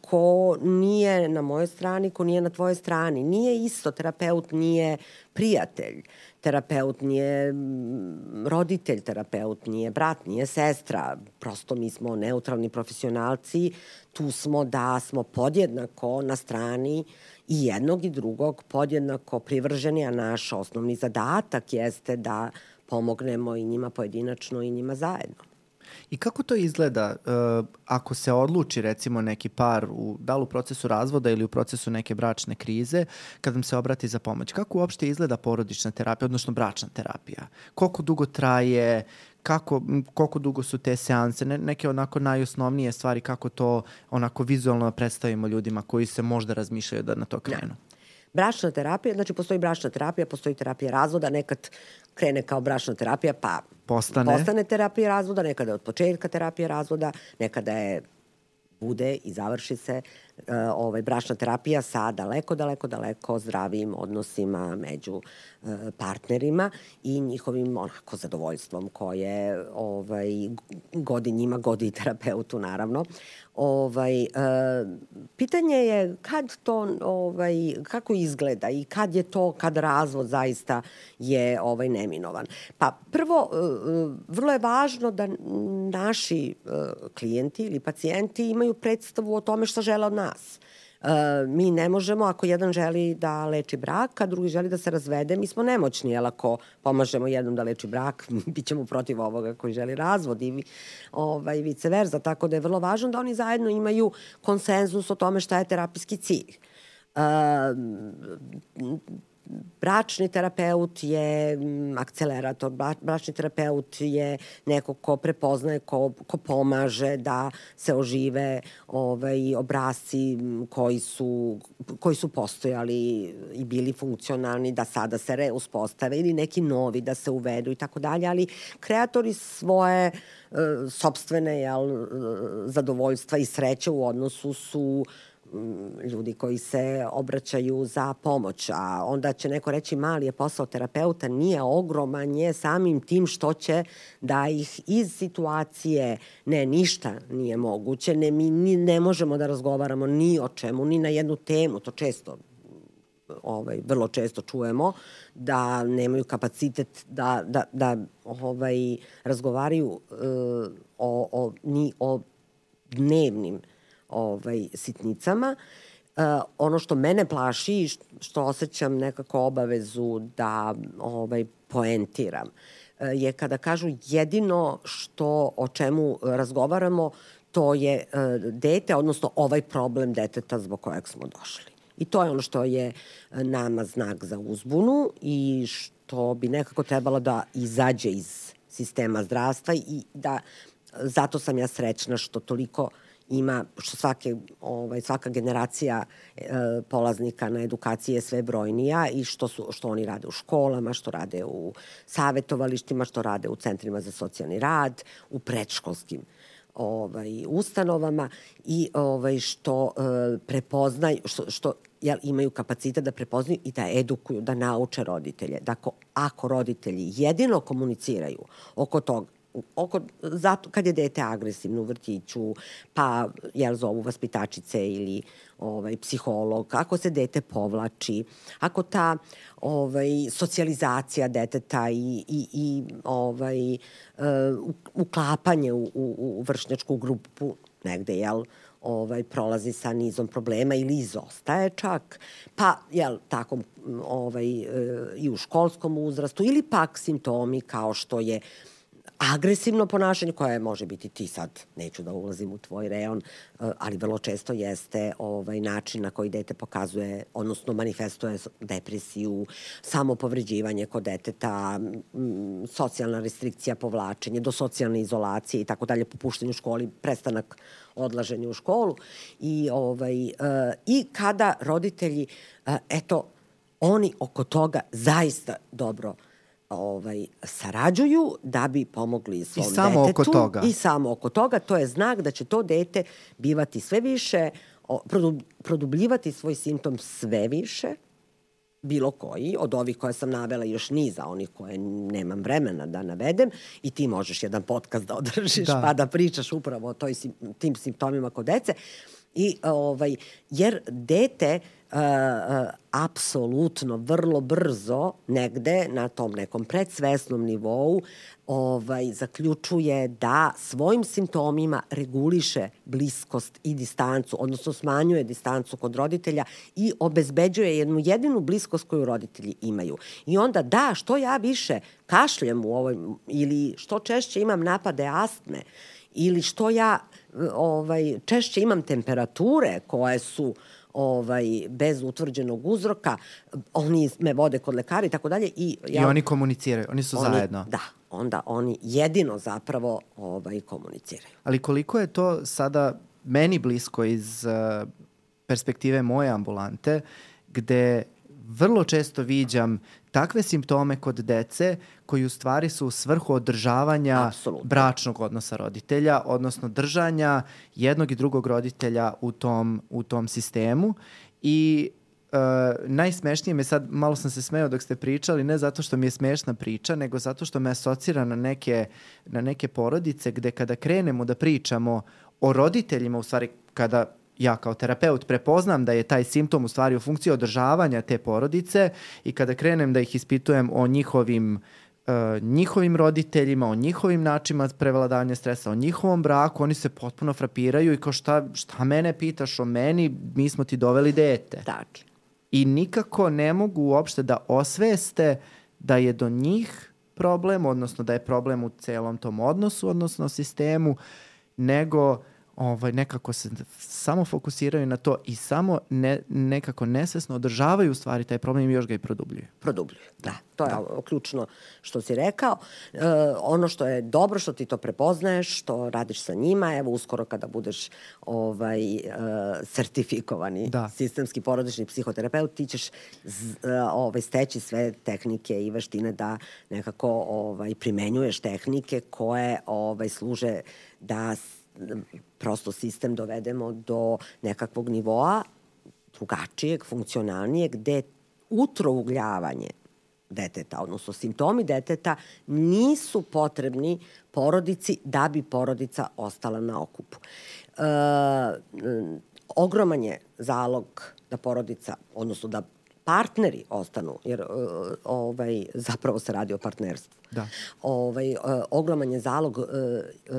ko nije na mojoj strani, ko nije na tvojoj strani. Nije isto, terapeut nije prijatelj, terapeut nije mm, roditelj, terapeut nije brat, nije sestra. Prosto mi smo neutralni profesionalci, tu smo da smo podjednako na strani i jednog i drugog podjednako privrženi, a naš osnovni zadatak jeste da pomognemo i njima pojedinačno i njima zajedno. I kako to izgleda uh, ako se odluči recimo neki par u, da li u procesu razvoda ili u procesu neke bračne krize kad vam se obrati za pomoć? Kako uopšte izgleda porodična terapija, odnosno bračna terapija? Koliko dugo traje? Kako, koliko dugo su te seanse? Ne, neke onako najosnovnije stvari kako to onako vizualno predstavimo ljudima koji se možda razmišljaju da na to krenu. Ne. Bračna terapija, znači postoji bračna terapija, postoji terapija razvoda, nekad krene kao bračna terapija, pa postane, postane terapija razvoda, nekada je od početka terapija razvoda, nekada je bude i završi se ovaj, bračna terapija sa daleko, daleko, daleko zdravim odnosima među uh, partnerima i njihovim onako zadovoljstvom koje ovaj, godi njima, godi terapeutu naravno. Ovaj, uh, pitanje je kad to, ovaj, kako izgleda i kad je to, kad razvod zaista je ovaj, neminovan. Pa prvo, vrlo je važno da naši klijenti ili pacijenti imaju predstavu o tome šta žele od nas. Uh, mi ne možemo, ako jedan želi da leči brak, a drugi želi da se razvede, mi smo nemoćni, jel ako pomažemo jednom da leči brak, [laughs] bit ćemo protiv ovoga koji želi razvod i ovaj, vice verza, tako da je vrlo važno da oni zajedno imaju konsenzus o tome šta je terapijski cilj. Uh, bračni terapeut je mm, akcelerator, bračni terapeut je neko ko prepoznaje, ko, ko pomaže da se ožive ovaj, obrazci koji su, koji su postojali i bili funkcionalni, da sada se reuspostave ili neki novi da se uvedu i tako dalje, ali kreatori svoje uh, sobstvene jel, zadovoljstva i sreće u odnosu su Mm, ljudi koji se obraćaju za pomoć, a onda će neko reći mali je posao terapeuta, nije ogroman je samim tim što će da ih iz situacije, ne, ništa nije moguće, ne, mi ni, ne možemo da razgovaramo ni o čemu, ni na jednu temu, to često ovaj, vrlo često čujemo, da nemaju kapacitet da, da, da ovaj, razgovaraju uh, o, o, ni o dnevnim ovaj, sitnicama. Uh, ono što mene plaši, što osjećam nekako obavezu da ovaj, poentiram, uh, je kada kažu jedino što o čemu razgovaramo, to je uh, dete, odnosno ovaj problem deteta zbog kojeg smo došli. I to je ono što je nama znak za uzbunu i što bi nekako trebalo da izađe iz sistema zdravstva i da zato sam ja srećna što toliko uh, ima, što svake, ovaj, svaka generacija e, polaznika na edukaciji je sve brojnija i što, su, što oni rade u školama, što rade u savetovalištima, što rade u centrima za socijalni rad, u predškolskim ovaj, ustanovama i ovaj, što e, prepoznaju, što, što jel, imaju kapacitet da prepoznaju i da edukuju, da nauče roditelje. Dakle, ako roditelji jedino komuniciraju oko toga oko, zato kad je dete agresivno u vrtiću, pa jel zovu vaspitačice ili ovaj, psiholog, ako se dete povlači, ako ta ovaj, socijalizacija deteta i, i, i ovaj, uh, uklapanje u, u, u vršnjačku grupu negde, jel, ovaj, prolazi sa nizom problema ili izostaje čak, pa, jel, tako, ovaj, e, i u školskom uzrastu, ili pak simptomi kao što je agresivno ponašanje koje može biti ti sad, neću da ulazim u tvoj reon, e, ali vrlo često jeste ovaj način na koji dete pokazuje, odnosno manifestuje depresiju, samopovređivanje kod deteta, socijalna restrikcija, povlačenje, do socijalne izolacije i tako dalje, popuštenje u školi, prestanak odlaženje u školu. I, ovaj, uh, i kada roditelji, uh, eto, oni oko toga zaista dobro ovaj, sarađuju da bi pomogli svom I samo detetu. oko toga. I samo oko toga. To je znak da će to dete bivati sve više, produbljivati svoj simptom sve više, bilo koji, od ovih koje sam navela još niza, onih koje nemam vremena da navedem i ti možeš jedan podcast da održiš da. pa da pričaš upravo o toj, tim simptomima kod dece. I, ovaj, jer dete uh, uh, apsolutno vrlo brzo negde na tom nekom predsvesnom nivou ovaj, zaključuje da svojim simptomima reguliše bliskost i distancu, odnosno smanjuje distancu kod roditelja i obezbeđuje jednu jedinu bliskost koju roditelji imaju. I onda da, što ja više kašljem u ovoj, ili što češće imam napade astme, ili što ja ovaj, češće imam temperature koje su ovaj, bez utvrđenog uzroka, oni me vode kod lekara i tako dalje. I, ja, I oni komuniciraju, oni su oni, zajedno. Da, onda oni jedino zapravo ovaj, komuniciraju. Ali koliko je to sada meni blisko iz uh, perspektive moje ambulante, gde vrlo često viđam takve simptome kod dece koji u stvari su u svrhu održavanja Absolutno. bračnog odnosa roditelja, odnosno držanja jednog i drugog roditelja u tom, u tom sistemu i Uh, najsmešnije me sad, malo sam se smeo dok ste pričali, ne zato što mi je smešna priča, nego zato što me asocira na neke, na neke porodice gde kada krenemo da pričamo o roditeljima, u stvari kada ja kao terapeut prepoznam da je taj simptom u stvari u funkciji održavanja te porodice i kada krenem da ih ispitujem o njihovim uh, njihovim roditeljima, o njihovim načinima prevladavanja stresa, o njihovom braku, oni se potpuno frapiraju i kao šta, šta mene pitaš o meni, mi smo ti doveli dete. Dakle. I nikako ne mogu uopšte da osveste da je do njih problem, odnosno da je problem u celom tom odnosu, odnosno sistemu, nego ovaj, nekako se samo fokusiraju na to i samo ne, nekako nesvesno održavaju u stvari taj problem i još ga i produbljuju. Produbljuju, da. To je da. ključno što si rekao. E, ono što je dobro što ti to prepoznaješ, što radiš sa njima, evo uskoro kada budeš ovaj, e, sertifikovani da. sistemski porodični psihoterapeut, ti ćeš z, e, ovaj, steći sve tehnike i veštine da nekako ovaj, primenjuješ tehnike koje ovaj, služe da prosto sistem dovedemo do nekakvog nivoa drugačijeg, funkcionalnijeg, gde utrougljavanje deteta, odnosno simptomi deteta nisu potrebni porodici da bi porodica ostala na okupu. E, ogroman je zalog da porodica, odnosno da partneri ostanu, jer uh, ovaj, zapravo se radi o partnerstvu. Da. Ovaj, uh, ogroman je zalog uh,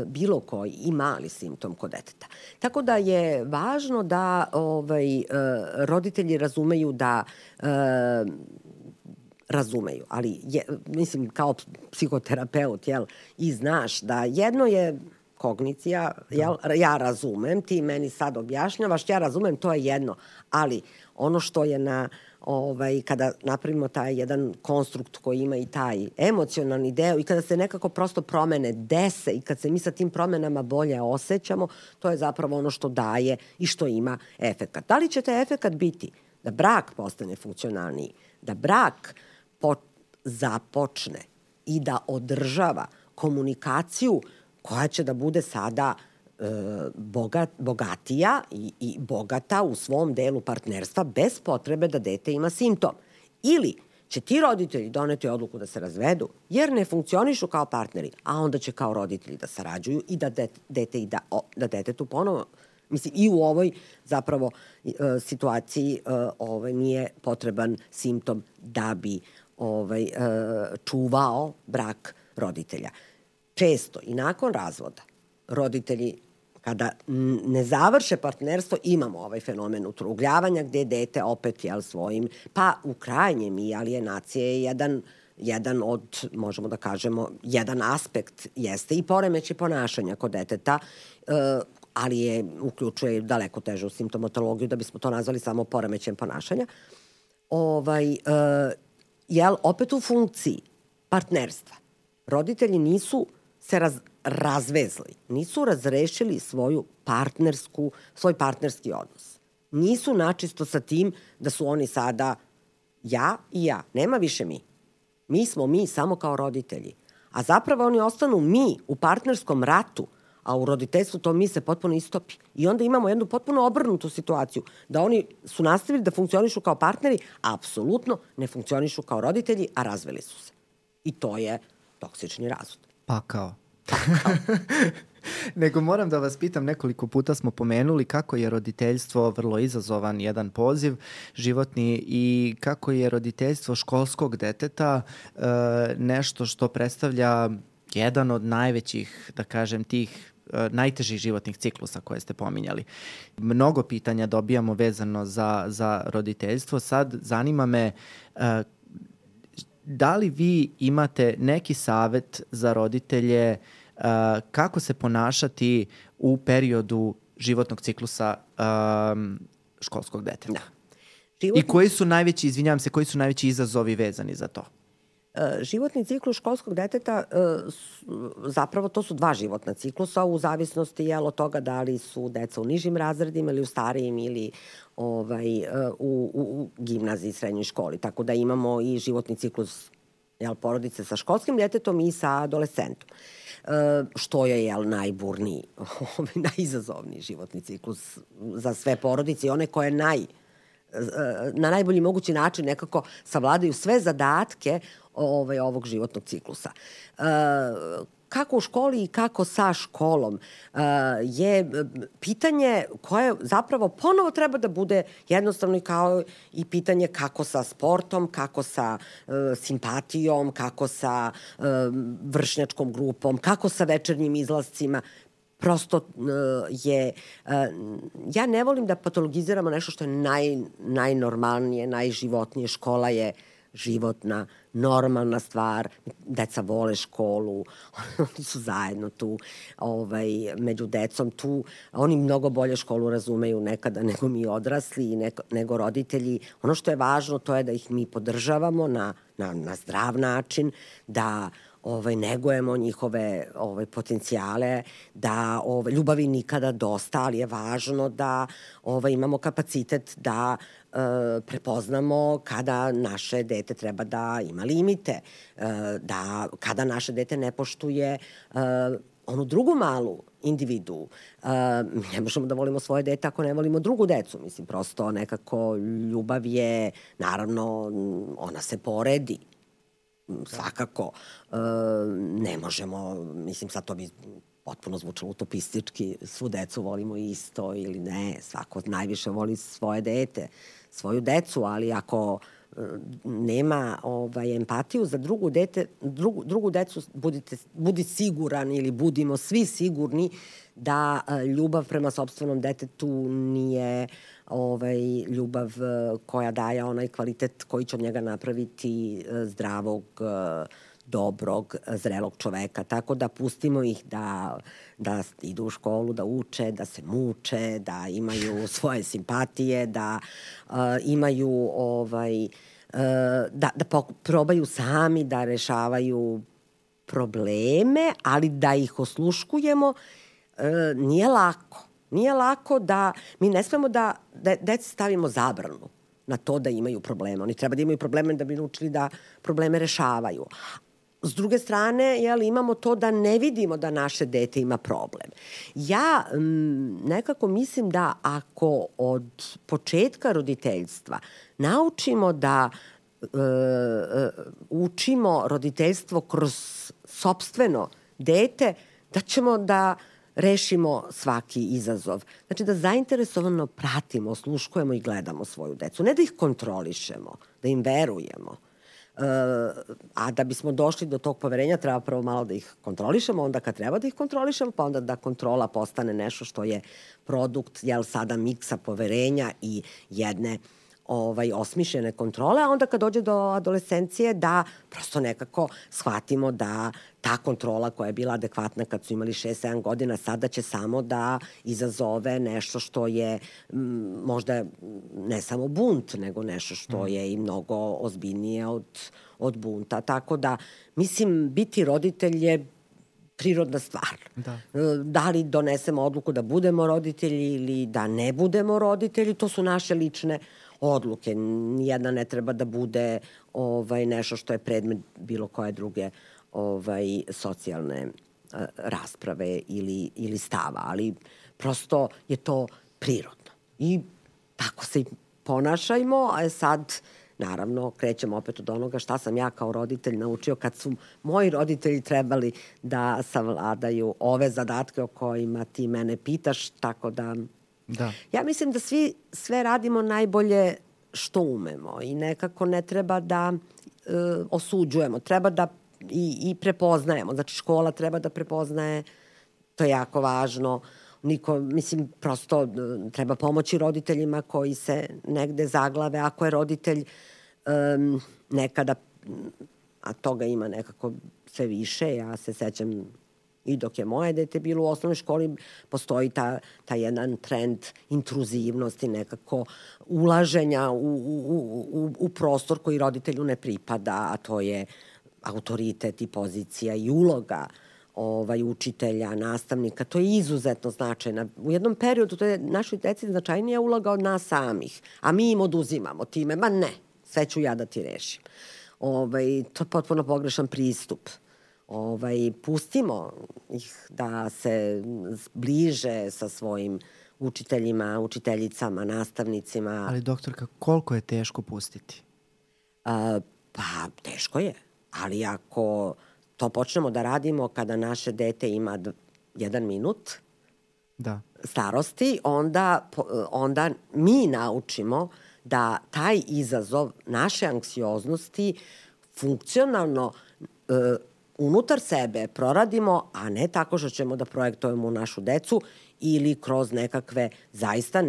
bilo koji i mali simptom kod deteta. Tako da je važno da ovaj, roditelji razumeju da razumeju, ali je, mislim kao psihoterapeut, jel, i znaš da jedno je kognicija, da. jel, ja razumem, ti meni sad objašnjavaš, ja razumem, to je jedno, ali ono što je na ovaj, kada napravimo taj jedan konstrukt koji ima i taj emocionalni deo i kada se nekako prosto promene dese i kad se mi sa tim promenama bolje osjećamo, to je zapravo ono što daje i što ima efekat. Da li će taj efekat biti da brak postane funkcionalniji, da brak po, započne i da održava komunikaciju koja će da bude sada bogat, bogatija i, i bogata u svom delu partnerstva bez potrebe da dete ima simptom. Ili će ti roditelji doneti odluku da se razvedu, jer ne funkcionišu kao partneri, a onda će kao roditelji da sarađuju i da dete, dete i da, o, da detetu ponovo Mislim, i u ovoj zapravo e, situaciji e, ovaj, nije potreban simptom da bi ovaj, e, čuvao brak roditelja. Često i nakon razvoda roditelji kada ne završe partnerstvo, imamo ovaj fenomen utrugljavanja gde dete opet jel, svojim, pa u krajnjem i alienacije je jedan jedan od, možemo da kažemo, jedan aspekt jeste i poremeće ponašanja kod deteta, e, ali je, uključuje daleko težu simptomatologiju da bismo to nazvali samo poremećem ponašanja. Ovaj, e, jel, opet u funkciji partnerstva. Roditelji nisu se raz, razvezli, nisu razrešili svoju partnersku, svoj partnerski odnos. Nisu načisto sa tim da su oni sada ja i ja. Nema više mi. Mi smo mi samo kao roditelji. A zapravo oni ostanu mi u partnerskom ratu, a u roditeljstvu to mi se potpuno istopi. I onda imamo jednu potpuno obrnutu situaciju, da oni su nastavili da funkcionišu kao partneri, a apsolutno ne funkcionišu kao roditelji, a razveli su se. I to je toksični razvod. Pakao. [laughs] Nego moram da vas pitam, nekoliko puta smo pomenuli kako je roditeljstvo vrlo izazovan jedan poziv životni i kako je roditeljstvo školskog deteta e, nešto što predstavlja jedan od najvećih, da kažem, tih e, najtežih životnih ciklusa koje ste pominjali. Mnogo pitanja dobijamo vezano za, za roditeljstvo. Sad zanima me e, da li vi imate neki savet za roditelje uh, kako se ponašati u periodu životnog ciklusa um, školskog deteta? Da. Životni... I koji su najveći, izvinjavam se, koji su najveći izazovi vezani za to? E, životni ciklus školskog deteta, e, zapravo to su dva životna ciklusa u zavisnosti jel, od toga da li su deca u nižim razredima ili u starijim ili ovaj, u, u, u gimnaziji srednjoj školi. Tako da imamo i životni ciklus jel, porodice sa školskim detetom i sa adolescentom. E, što je jel, najburniji, [laughs] ovaj, najizazovniji životni ciklus za sve porodice i one koje naj, na najbolji mogući način nekako savladaju sve zadatke ovaj, ovog životnog ciklusa. E, kako u školi i kako sa školom. Uh, je pitanje koje zapravo ponovo treba da bude jednostavno kao i pitanje kako sa sportom, kako sa uh, simpatijom, kako sa uh, vršnjačkom grupom, kako sa večernjim izlascima prosto uh, je uh, ja ne volim da patologiziramo nešto što je naj najnormalnije, najživotnije. Škola je životna normalna stvar, deca vole školu, [laughs] oni su zajedno tu ovaj, među decom tu, oni mnogo bolje školu razumeju nekada nego mi odrasli i neko, nego roditelji. Ono što je važno to je da ih mi podržavamo na, na, na zdrav način, da ovaj, negujemo njihove ovaj, potencijale, da ovaj, ljubavi nikada dosta, ali je važno da ovaj, imamo kapacitet da prepoznamo kada naše dete treba da ima limite, e, da kada naše dete ne poštuje e, onu drugu malu individu. Uh, ne možemo da volimo svoje dete ako ne volimo drugu decu. Mislim, prosto nekako ljubav je, naravno, ona se poredi svakako e, ne možemo, mislim sad to bi potpuno zvučalo utopistički, svu decu volimo isto ili ne, svako najviše voli svoje dete, svoju decu, ali ako e, nema ovaj, empatiju za drugu, dete, drugu, drugu decu, budite, budi siguran ili budimo svi sigurni da e, ljubav prema sobstvenom detetu nije ovaj, ljubav e, koja daje onaj kvalitet koji će od njega napraviti zdravog, dobrog, zrelog čoveka. Tako da pustimo ih da, da idu u školu, da uče, da se muče, da imaju svoje simpatije, da uh, imaju ovaj, uh, da, da probaju sami da rešavaju probleme, ali da ih osluškujemo e, nije lako. Nije lako da, mi ne smemo da, da deci stavimo zabranu na to da imaju probleme. Oni treba da imaju probleme da bi naučili da probleme rešavaju. S druge strane, jel, imamo to da ne vidimo da naše dete ima problem. Ja m, nekako mislim da ako od početka roditeljstva naučimo da e, e, učimo roditeljstvo kroz sobstveno dete, da ćemo da rešimo svaki izazov. Znači da zainteresovano pratimo, sluškujemo i gledamo svoju decu. Ne da ih kontrolišemo, da im verujemo. A da bismo došli do tog poverenja treba prvo malo da ih kontrolišemo, onda kad treba da ih kontrolišemo, pa onda da kontrola postane nešto što je produkt, jel sada miksa poverenja i jedne uh, ovaj, osmišljene kontrole, a onda kad dođe do adolescencije da prosto nekako shvatimo da ta kontrola koja je bila adekvatna kad su imali 6-7 godina sada će samo da izazove nešto što je m, možda ne samo bunt, nego nešto što mm. je i mnogo ozbiljnije od, od bunta. Tako da, mislim, biti roditelj je prirodna stvar. Da. da li donesemo odluku da budemo roditelji ili da ne budemo roditelji, to su naše lične odluke. Nijedna ne treba da bude ovaj, nešto što je predmet bilo koje druge ovaj, socijalne uh, rasprave ili, ili stava, ali prosto je to prirodno. I tako se i ponašajmo, a sad naravno krećemo opet od onoga šta sam ja kao roditelj naučio kad su moji roditelji trebali da savladaju ove zadatke o kojima ti mene pitaš, tako da Da. Ja mislim da svi sve radimo najbolje što umemo i nekako ne treba da e, osuđujemo, treba da i, i prepoznajemo. Znači škola treba da prepoznaje, to je jako važno. Niko, mislim, prosto e, treba pomoći roditeljima koji se negde zaglave. Ako je roditelj um, nekada, a toga ima nekako sve više, ja se sećam I dok je moje dete bilo u osnovnoj školi, postoji ta, ta jedan trend intruzivnosti, nekako ulaženja u, u, u, u prostor koji roditelju ne pripada, a to je autoritet i pozicija i uloga ovaj, učitelja, nastavnika, to je izuzetno značajna. U jednom periodu to je našoj deci značajnija uloga od nas samih, a mi im oduzimamo time, ma ne, sve ću ja da ti rešim. Ovaj, to je potpuno pogrešan pristup ovaj, pustimo ih da se bliže sa svojim učiteljima, učiteljicama, nastavnicima. Ali doktorka, koliko je teško pustiti? A, pa, teško je. Ali ako to počnemo da radimo kada naše dete ima jedan minut da. starosti, onda, onda mi naučimo da taj izazov naše anksioznosti funkcionalno e, unutar sebe proradimo, a ne tako što ćemo da projektujemo našu decu ili kroz nekakve zaista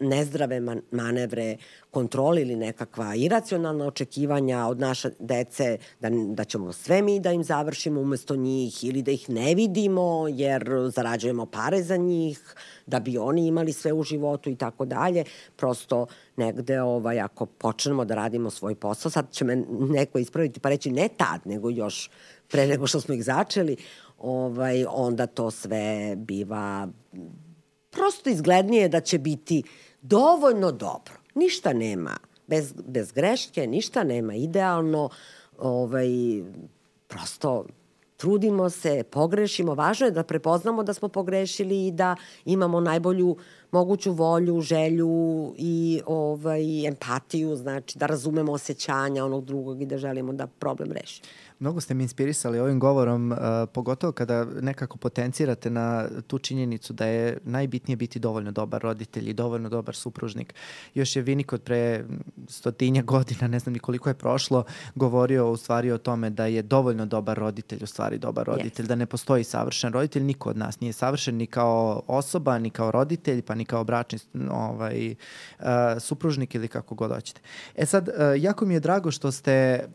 nezdrave man, manevre kontrole ili nekakva iracionalna očekivanja od naše dece da, da ćemo sve mi da im završimo umesto njih ili da ih ne vidimo jer zarađujemo pare za njih, da bi oni imali sve u životu i tako dalje. Prosto negde ovaj, ako počnemo da radimo svoj posao, sad će me neko ispraviti pa reći ne tad, nego još pre nego što smo ih začeli, ovaj, onda to sve biva prosto izglednije da će biti dovoljno dobro. Ništa nema bez, bez greške, ništa nema idealno, ovaj, prosto trudimo se, pogrešimo. Važno je da prepoznamo da smo pogrešili i da imamo najbolju moguću volju, želju i ovaj, empatiju, znači da razumemo osjećanja onog drugog i da želimo da problem rešimo. Mnogo ste mi inspirisali ovim govorom, uh, pogotovo kada nekako potencirate na tu činjenicu da je najbitnije biti dovoljno dobar roditelj i dovoljno dobar supružnik. Još je Vinik od pre stotinja godina, ne znam ni koliko je prošlo, govorio u stvari o tome da je dovoljno dobar roditelj u stvari dobar roditelj, yes. da ne postoji savršen roditelj, niko od nas nije savršen ni kao osoba, ni kao roditelj, pa ni kao bračni ovaj, uh, supružnik ili kako god hoćete. E sad, uh, jako mi je drago što ste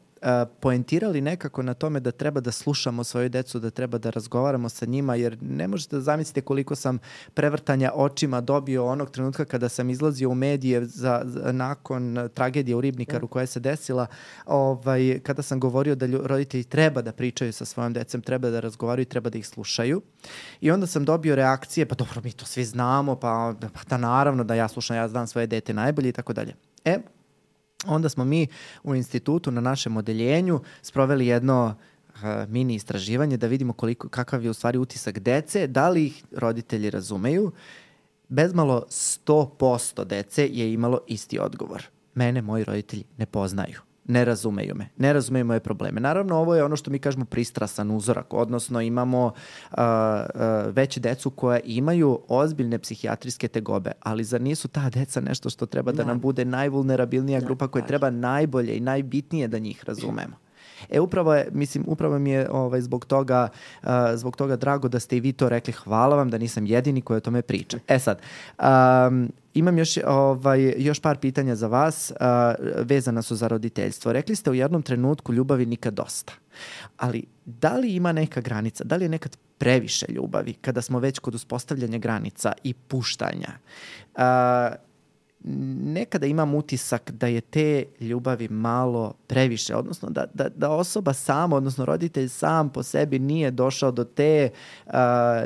poentirali nekako na tome da treba da slušamo svoju decu, da treba da razgovaramo sa njima, jer ne možete da zamislite koliko sam prevrtanja očima dobio onog trenutka kada sam izlazio u medije za, za nakon tragedije u Ribnikaru koja se desila, ovaj, kada sam govorio da roditelji treba da pričaju sa svojom decom, treba da razgovaraju treba da ih slušaju. I onda sam dobio reakcije, pa dobro, mi to svi znamo, pa, pa da naravno da ja slušam, ja znam svoje dete najbolje i tako dalje. E, onda smo mi u institutu na našem odeljenju sproveli jedno uh, mini istraživanje da vidimo koliko, kakav je u stvari utisak dece, da li ih roditelji razumeju. Bezmalo 100% dece je imalo isti odgovor. Mene moji roditelji ne poznaju. Ne razumeju me, ne razumeju moje probleme. Naravno, ovo je ono što mi kažemo pristrasan uzorak, odnosno imamo uh, uh, veće decu koja imaju ozbiljne psihijatrijske tegobe, ali zar nisu ta deca nešto što treba da, da nam bude najvulnerabilnija da, grupa koja treba najbolje i najbitnije da njih razumemo? E upravo je, mislim, upravo mi je ovaj, zbog, toga, uh, zbog toga drago da ste i vi to rekli. Hvala vam da nisam jedini koji o tome priča. E sad, um, Imam još, ovaj, još par pitanja za vas, uh, vezana su za roditeljstvo. Rekli ste u jednom trenutku ljubavi nikad dosta. Ali da li ima neka granica, da li je nekad previše ljubavi kada smo već kod uspostavljanja granica i puštanja? Uh, nekada imam utisak da je te ljubavi malo previše, odnosno da, da, da osoba sama, odnosno roditelj sam po sebi nije došao do te, uh,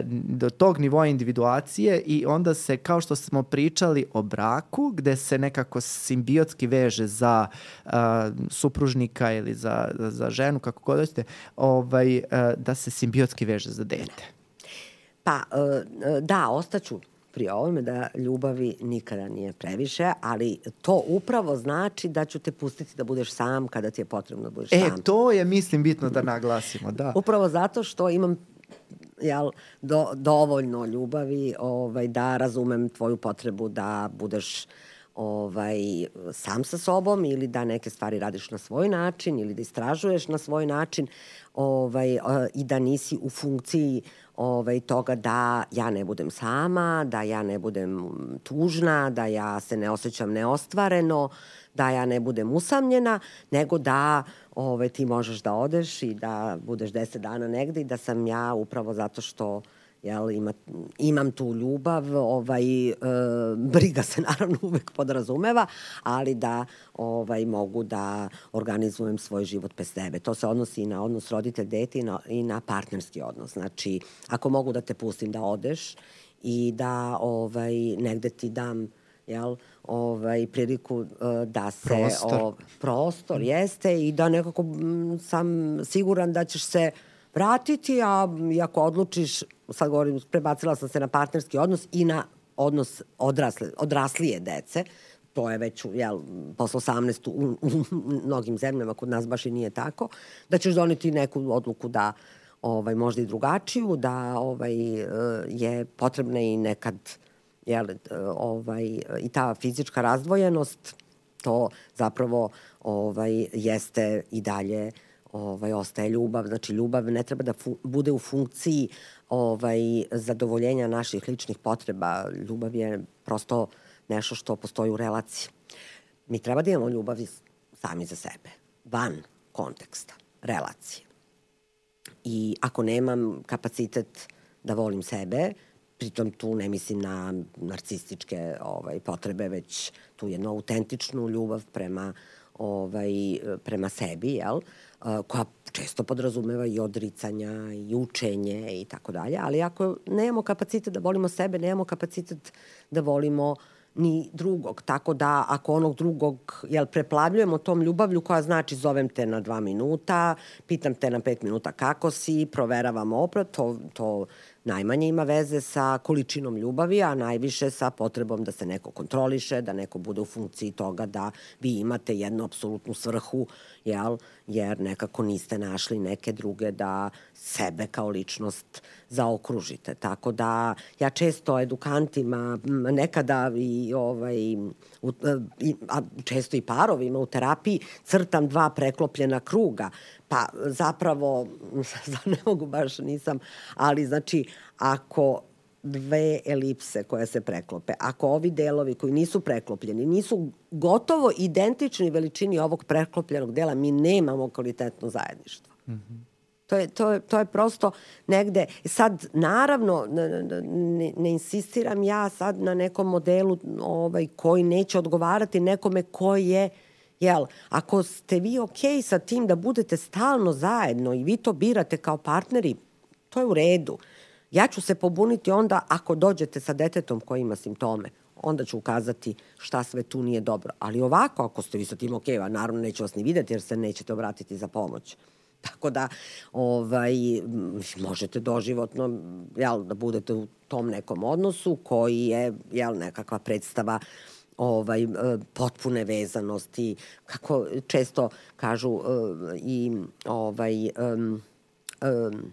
do tog nivoa individuacije i onda se, kao što smo pričali o braku, gde se nekako simbiotski veže za uh, supružnika ili za, za ženu, kako god hoćete, ovaj, uh, da se simbiotski veže za dete. Pa, uh, da, ostaću pri ovome da ljubavi nikada nije previše, ali to upravo znači da ću te pustiti da budeš sam kada ti je potrebno da budeš e, sam. E, to je, mislim, bitno da naglasimo, da. Upravo zato što imam jel, do, dovoljno ljubavi ovaj, da razumem tvoju potrebu da budeš ovaj, sam sa sobom ili da neke stvari radiš na svoj način ili da istražuješ na svoj način ovaj, i da nisi u funkciji ovaj, toga da ja ne budem sama, da ja ne budem tužna, da ja se ne osjećam neostvareno, da ja ne budem usamljena, nego da ovaj, ti možeš da odeš i da budeš deset dana negde i da sam ja upravo zato što jel, ima, imam tu ljubav, ovaj, e, briga se [laughs] naravno uvek podrazumeva, ali da ovaj, mogu da organizujem svoj život bez tebe. To se odnosi i na odnos roditelj-dete i na, i na partnerski odnos. Znači, ako mogu da te pustim da odeš i da ovaj, negde ti dam jel, ovaj, priliku uh, da se... Prostor. O, prostor, jeste, i da nekako m, sam siguran da ćeš se vratiti, a ako odlučiš sad govorim, prebacila sam se na partnerski odnos i na odnos odrasle, odraslije dece, to je već jel, posle 18 u, u, u mnogim zemljama, kod nas baš i nije tako, da ćeš doneti neku odluku da ovaj, možda i drugačiju, da ovaj, je potrebna i nekad jel, ovaj, i ta fizička razdvojenost, to zapravo ovaj, jeste i dalje ovaj, ostaje ljubav. Znači, ljubav ne treba da bude u funkciji ovaj, zadovoljenja naših ličnih potreba. Ljubav je prosto nešto što postoji u relaciji. Mi treba da imamo ljubav sami za sebe, van konteksta, relacije. I ako nemam kapacitet da volim sebe, pritom tu ne mislim na narcističke ovaj, potrebe, već tu jednu autentičnu ljubav prema, ovaj, prema sebi, jel? Uh, koja često podrazumeva i odricanja i učenje i tako dalje, ali ako nemamo kapacitet da volimo sebe, nemamo kapacitet da volimo ni drugog. Tako da ako onog drugog jel, preplavljujemo tom ljubavlju koja znači zovem te na dva minuta, pitam te na pet minuta kako si, proveravam oprat, to, to najmanje ima veze sa količinom ljubavi, a najviše sa potrebom da se neko kontroliše, da neko bude u funkciji toga da vi imate jednu apsolutnu svrhu, jel? jer nekako niste našli neke druge da sebe kao ličnost zaokružite. Tako da ja često edukantima, nekada i, ovaj, u, i, a često i parovima u terapiji crtam dva preklopljena kruga. Pa zapravo, [laughs] ne mogu baš, nisam, ali znači ako dve elipse koje se preklope. Ako ovi delovi koji nisu preklopljeni nisu gotovo identični veličini ovog preklopljenog dela, mi nemamo kvalitetno zajedništvo. Mm -hmm. To je, to, je, to je prosto negde, sad naravno ne, ne, ne insistiram ja sad na nekom modelu ovaj, koji neće odgovarati nekome koji je Jel, ako ste vi okej okay sa tim da budete stalno zajedno i vi to birate kao partneri, to je u redu. Ja ću se pobuniti onda ako dođete sa detetom koji ima simptome onda ću ukazati šta sve tu nije dobro. Ali ovako, ako ste vi sa tim ok, a naravno neću vas ni videti jer se nećete obratiti za pomoć. [laughs] Tako da ovaj, možete doživotno jel, da budete u tom nekom odnosu koji je jel, nekakva predstava ovaj e, potpune vezanosti kako često kažu e, i ovaj um, um,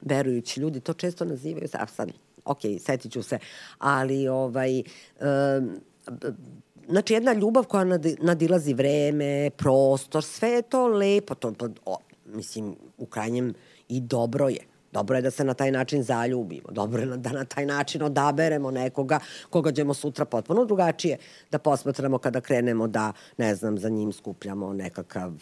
verujući ljudi to često nazivaju a sad ok, setit ću se ali ovaj um, znači jedna ljubav koja nadilazi vreme, prostor, sve je to lepo, to, o, mislim, u krajnjem i dobro je. Dobro je da se na taj način zaljubimo. Dobro je da na taj način odaberemo nekoga koga ćemo sutra potpuno drugačije da posmatramo kada krenemo da, ne znam, za njim skupljamo nekakav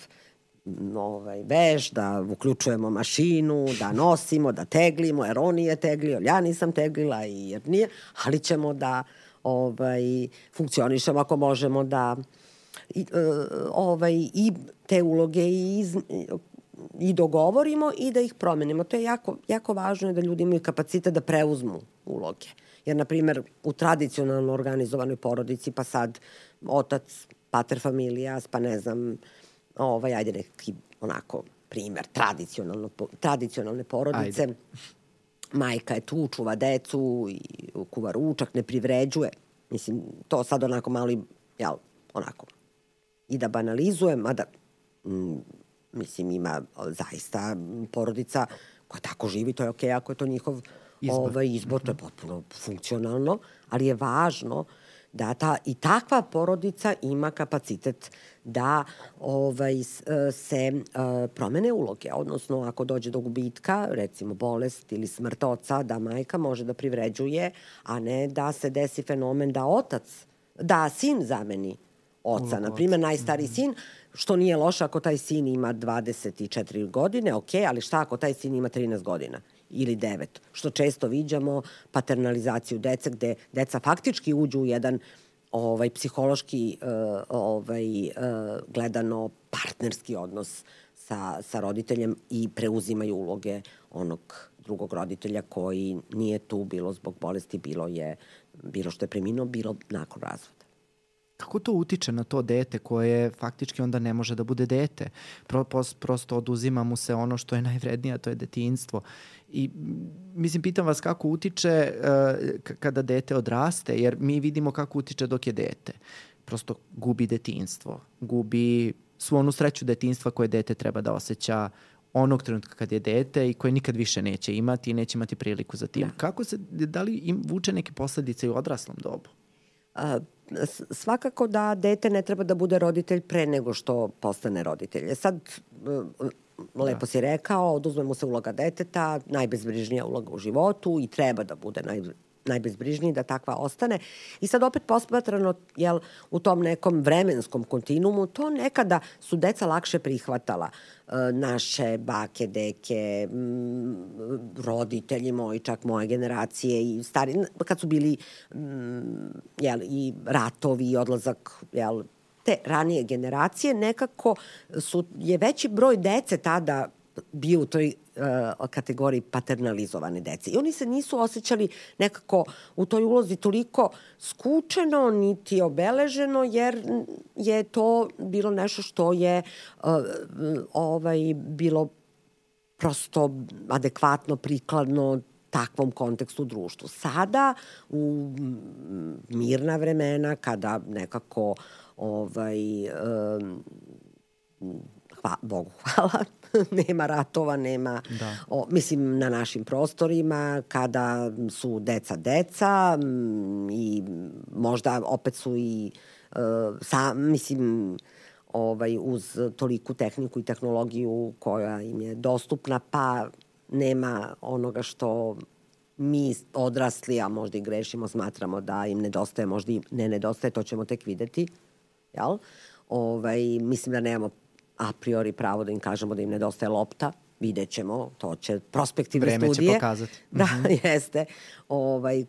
ovaj, veš, da uključujemo mašinu, da nosimo, da teglimo, jer on nije teglio, ja nisam teglila i jer nije, ali ćemo da ovaj, funkcionišemo ako možemo da i, e, ovaj, i te uloge i iz, i dogovorimo i da ih promenimo. To je jako, jako važno da ljudi imaju kapacitet da preuzmu uloge. Jer, na primer, u tradicionalno organizovanoj porodici, pa sad otac, pater familijas, pa ne znam, ovaj, ajde neki onako primer, tradicionalno, tradicionalne porodice. Ajde. Majka je tu, čuva decu, i kuva ručak, ne privređuje. Mislim, to sad onako malo, jel, onako, i da banalizujem, mada mm, mislim, ima zaista porodica koja tako živi, to je okej okay, ako je to njihov izbor, ovaj, izbor to je mhm. potpuno funkcionalno, ali je važno da ta, i takva porodica ima kapacitet da ovaj, e, se uh, promene uloge, odnosno ako dođe do gubitka, recimo bolest ili smrt oca, da majka može da privređuje, a ne da se desi fenomen da otac, da sin zameni oca. Na primjer, najstariji -hmm. sin što nije loše ako taj sin ima 24 godine, ok, ali šta ako taj sin ima 13 godina ili 9, što često viđamo paternalizaciju dece gde deca faktički uđu u jedan ovaj psihološki uh, ovaj uh, gledano partnerski odnos sa, sa roditeljem i preuzimaju uloge onog drugog roditelja koji nije tu bilo zbog bolesti, bilo je bilo što je preminuo, bilo nakon razvoda kako to utiče na to dete koje faktički onda ne može da bude dete? Pro, pos, prosto oduzima mu se ono što je najvrednije, a to je detinstvo. I mislim, pitam vas kako utiče uh, kada dete odraste, jer mi vidimo kako utiče dok je dete. Prosto gubi detinstvo, gubi svu onu sreću detinstva koje dete treba da osjeća onog trenutka kad je dete i koje nikad više neće imati i neće imati priliku za tim. Da. Kako se, da li im vuče neke posledice u odraslom dobu? A, svakako da dete ne treba da bude roditelj pre nego što postane roditelj. E sad, lepo da. si rekao, oduzme mu se uloga deteta, najbezbrižnija uloga u životu i treba da bude naj, najbezbrižniji da takva ostane. I sad opet posmatrano jel, u tom nekom vremenskom kontinuumu, to nekada su deca lakše prihvatala. E, naše bake, deke, m, roditelji moji, čak moje generacije i stari, kad su bili m, jel, i ratovi i odlazak jel, te ranije generacije, nekako su, je veći broj dece tada bio u toj kategoriji paternalizovane dece. I oni se nisu osjećali nekako u toj ulozi toliko skučeno niti obeleženo jer je to bilo nešto što je uh, ovaj bilo prosto adekvatno, prikladno takvom kontekstu društvu. Sada, u mirna vremena, kada nekako ovaj, um, hva, Bogu [laughs] hvala, nema ratova, nema, da. o, mislim, na našim prostorima, kada su deca deca m, i možda opet su i, uh, sa, mislim, ovaj, uz toliku tehniku i tehnologiju koja im je dostupna, pa nema onoga što mi odrasli, a možda i grešimo, smatramo da im nedostaje, možda i ne nedostaje, to ćemo tek videti. Jel? Ovaj, mislim da nemamo a priori pravo da im kažemo da im nedostaje lopta, vidjet ćemo, to će prospektivne Vreme studije. Vreme će pokazati. [laughs] Da, mm -hmm. jeste. Ovaj,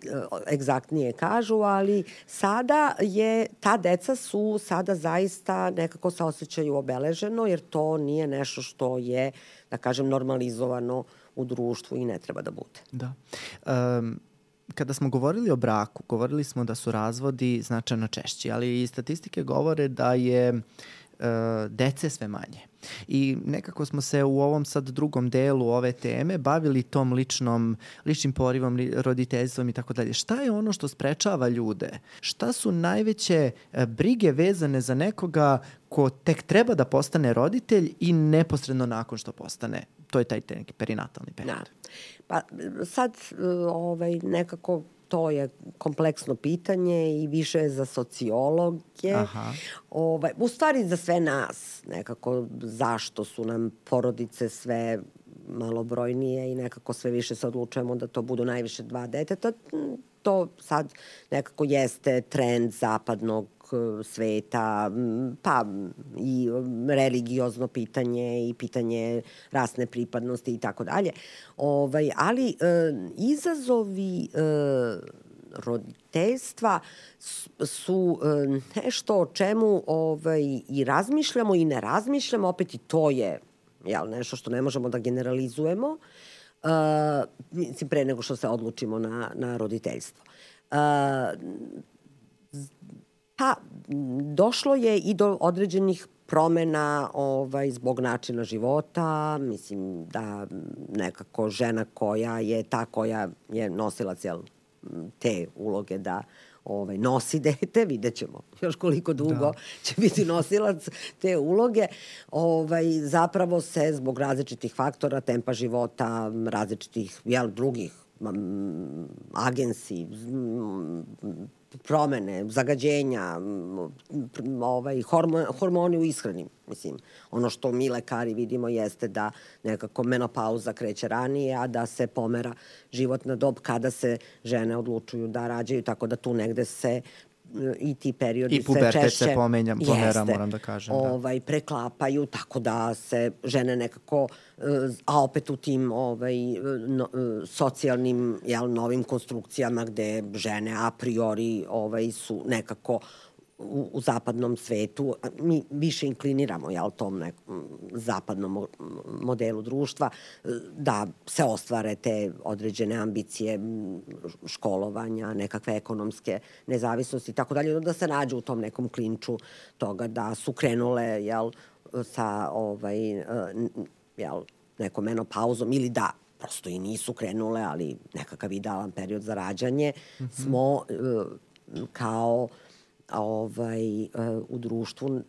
egzaktnije kažu, ali sada je, ta deca su sada zaista nekako se osjećaju obeleženo, jer to nije nešto što je, da kažem, normalizovano u društvu i ne treba da bude. Da. Um, kada smo govorili o braku, govorili smo da su razvodi značajno češći, ali i statistike govore da je uh, dece sve manje. I nekako smo se u ovom sad drugom delu ove teme bavili tom ličnom, ličnim porivom, roditeljstvom i tako dalje. Šta je ono što sprečava ljude? Šta su najveće e, brige vezane za nekoga ko tek treba da postane roditelj i neposredno nakon što postane? To je taj neki perinatalni period. Da. Pa sad ovaj, nekako to je kompleksno pitanje i više je za sociologe. Aha. Ovaj, u stvari za sve nas nekako zašto su nam porodice sve malobrojnije i nekako sve više se odlučujemo da to budu najviše dva deteta. To sad nekako jeste trend zapadnog sveta, pa i religiozno pitanje i pitanje rasne pripadnosti i tako dalje. Ovaj, ali e, izazovi e, roditeljstva su e, nešto o čemu ovaj, i razmišljamo i ne razmišljamo, opet i to je jel, nešto što ne možemo da generalizujemo, uh, mislim, pre nego što se odlučimo na, na roditeljstvo. Uh, pa, došlo je i do određenih promena ovaj, zbog načina života, mislim da nekako žena koja je ta koja je nosilac jel, te uloge da ovaj, nosi dete, [laughs] vidjet ćemo još koliko dugo da. [laughs] će biti nosilac te uloge, ovaj, zapravo se zbog različitih faktora, tempa života, različitih jel, drugih agensi, promene, zagađenja, ovaj, hormon, hormoni u ishrani. Mislim, ono što mi lekari vidimo jeste da nekako menopauza kreće ranije, a da se pomera životna dob kada se žene odlučuju da rađaju, tako da tu negde se i ti periodi I sve češće... se pomenja, pomera, jeste, moram da kažem. Da. Ovaj, preklapaju, tako da se žene nekako, eh, a opet u tim ovaj, no, eh, socijalnim jel, novim konstrukcijama gde žene a priori ovaj, su nekako u, u zapadnom svetu, mi više inkliniramo jel, tom nekom zapadnom modelu društva, da se ostvare te određene ambicije školovanja, nekakve ekonomske nezavisnosti i tako dalje, da se nađu u tom nekom klinču toga da su krenule jel, sa ovaj, jel, nekom menopauzom ili da prosto i nisu krenule, ali nekakav idealan period za rađanje, mm -hmm. smo kao ovaj, e, u društvu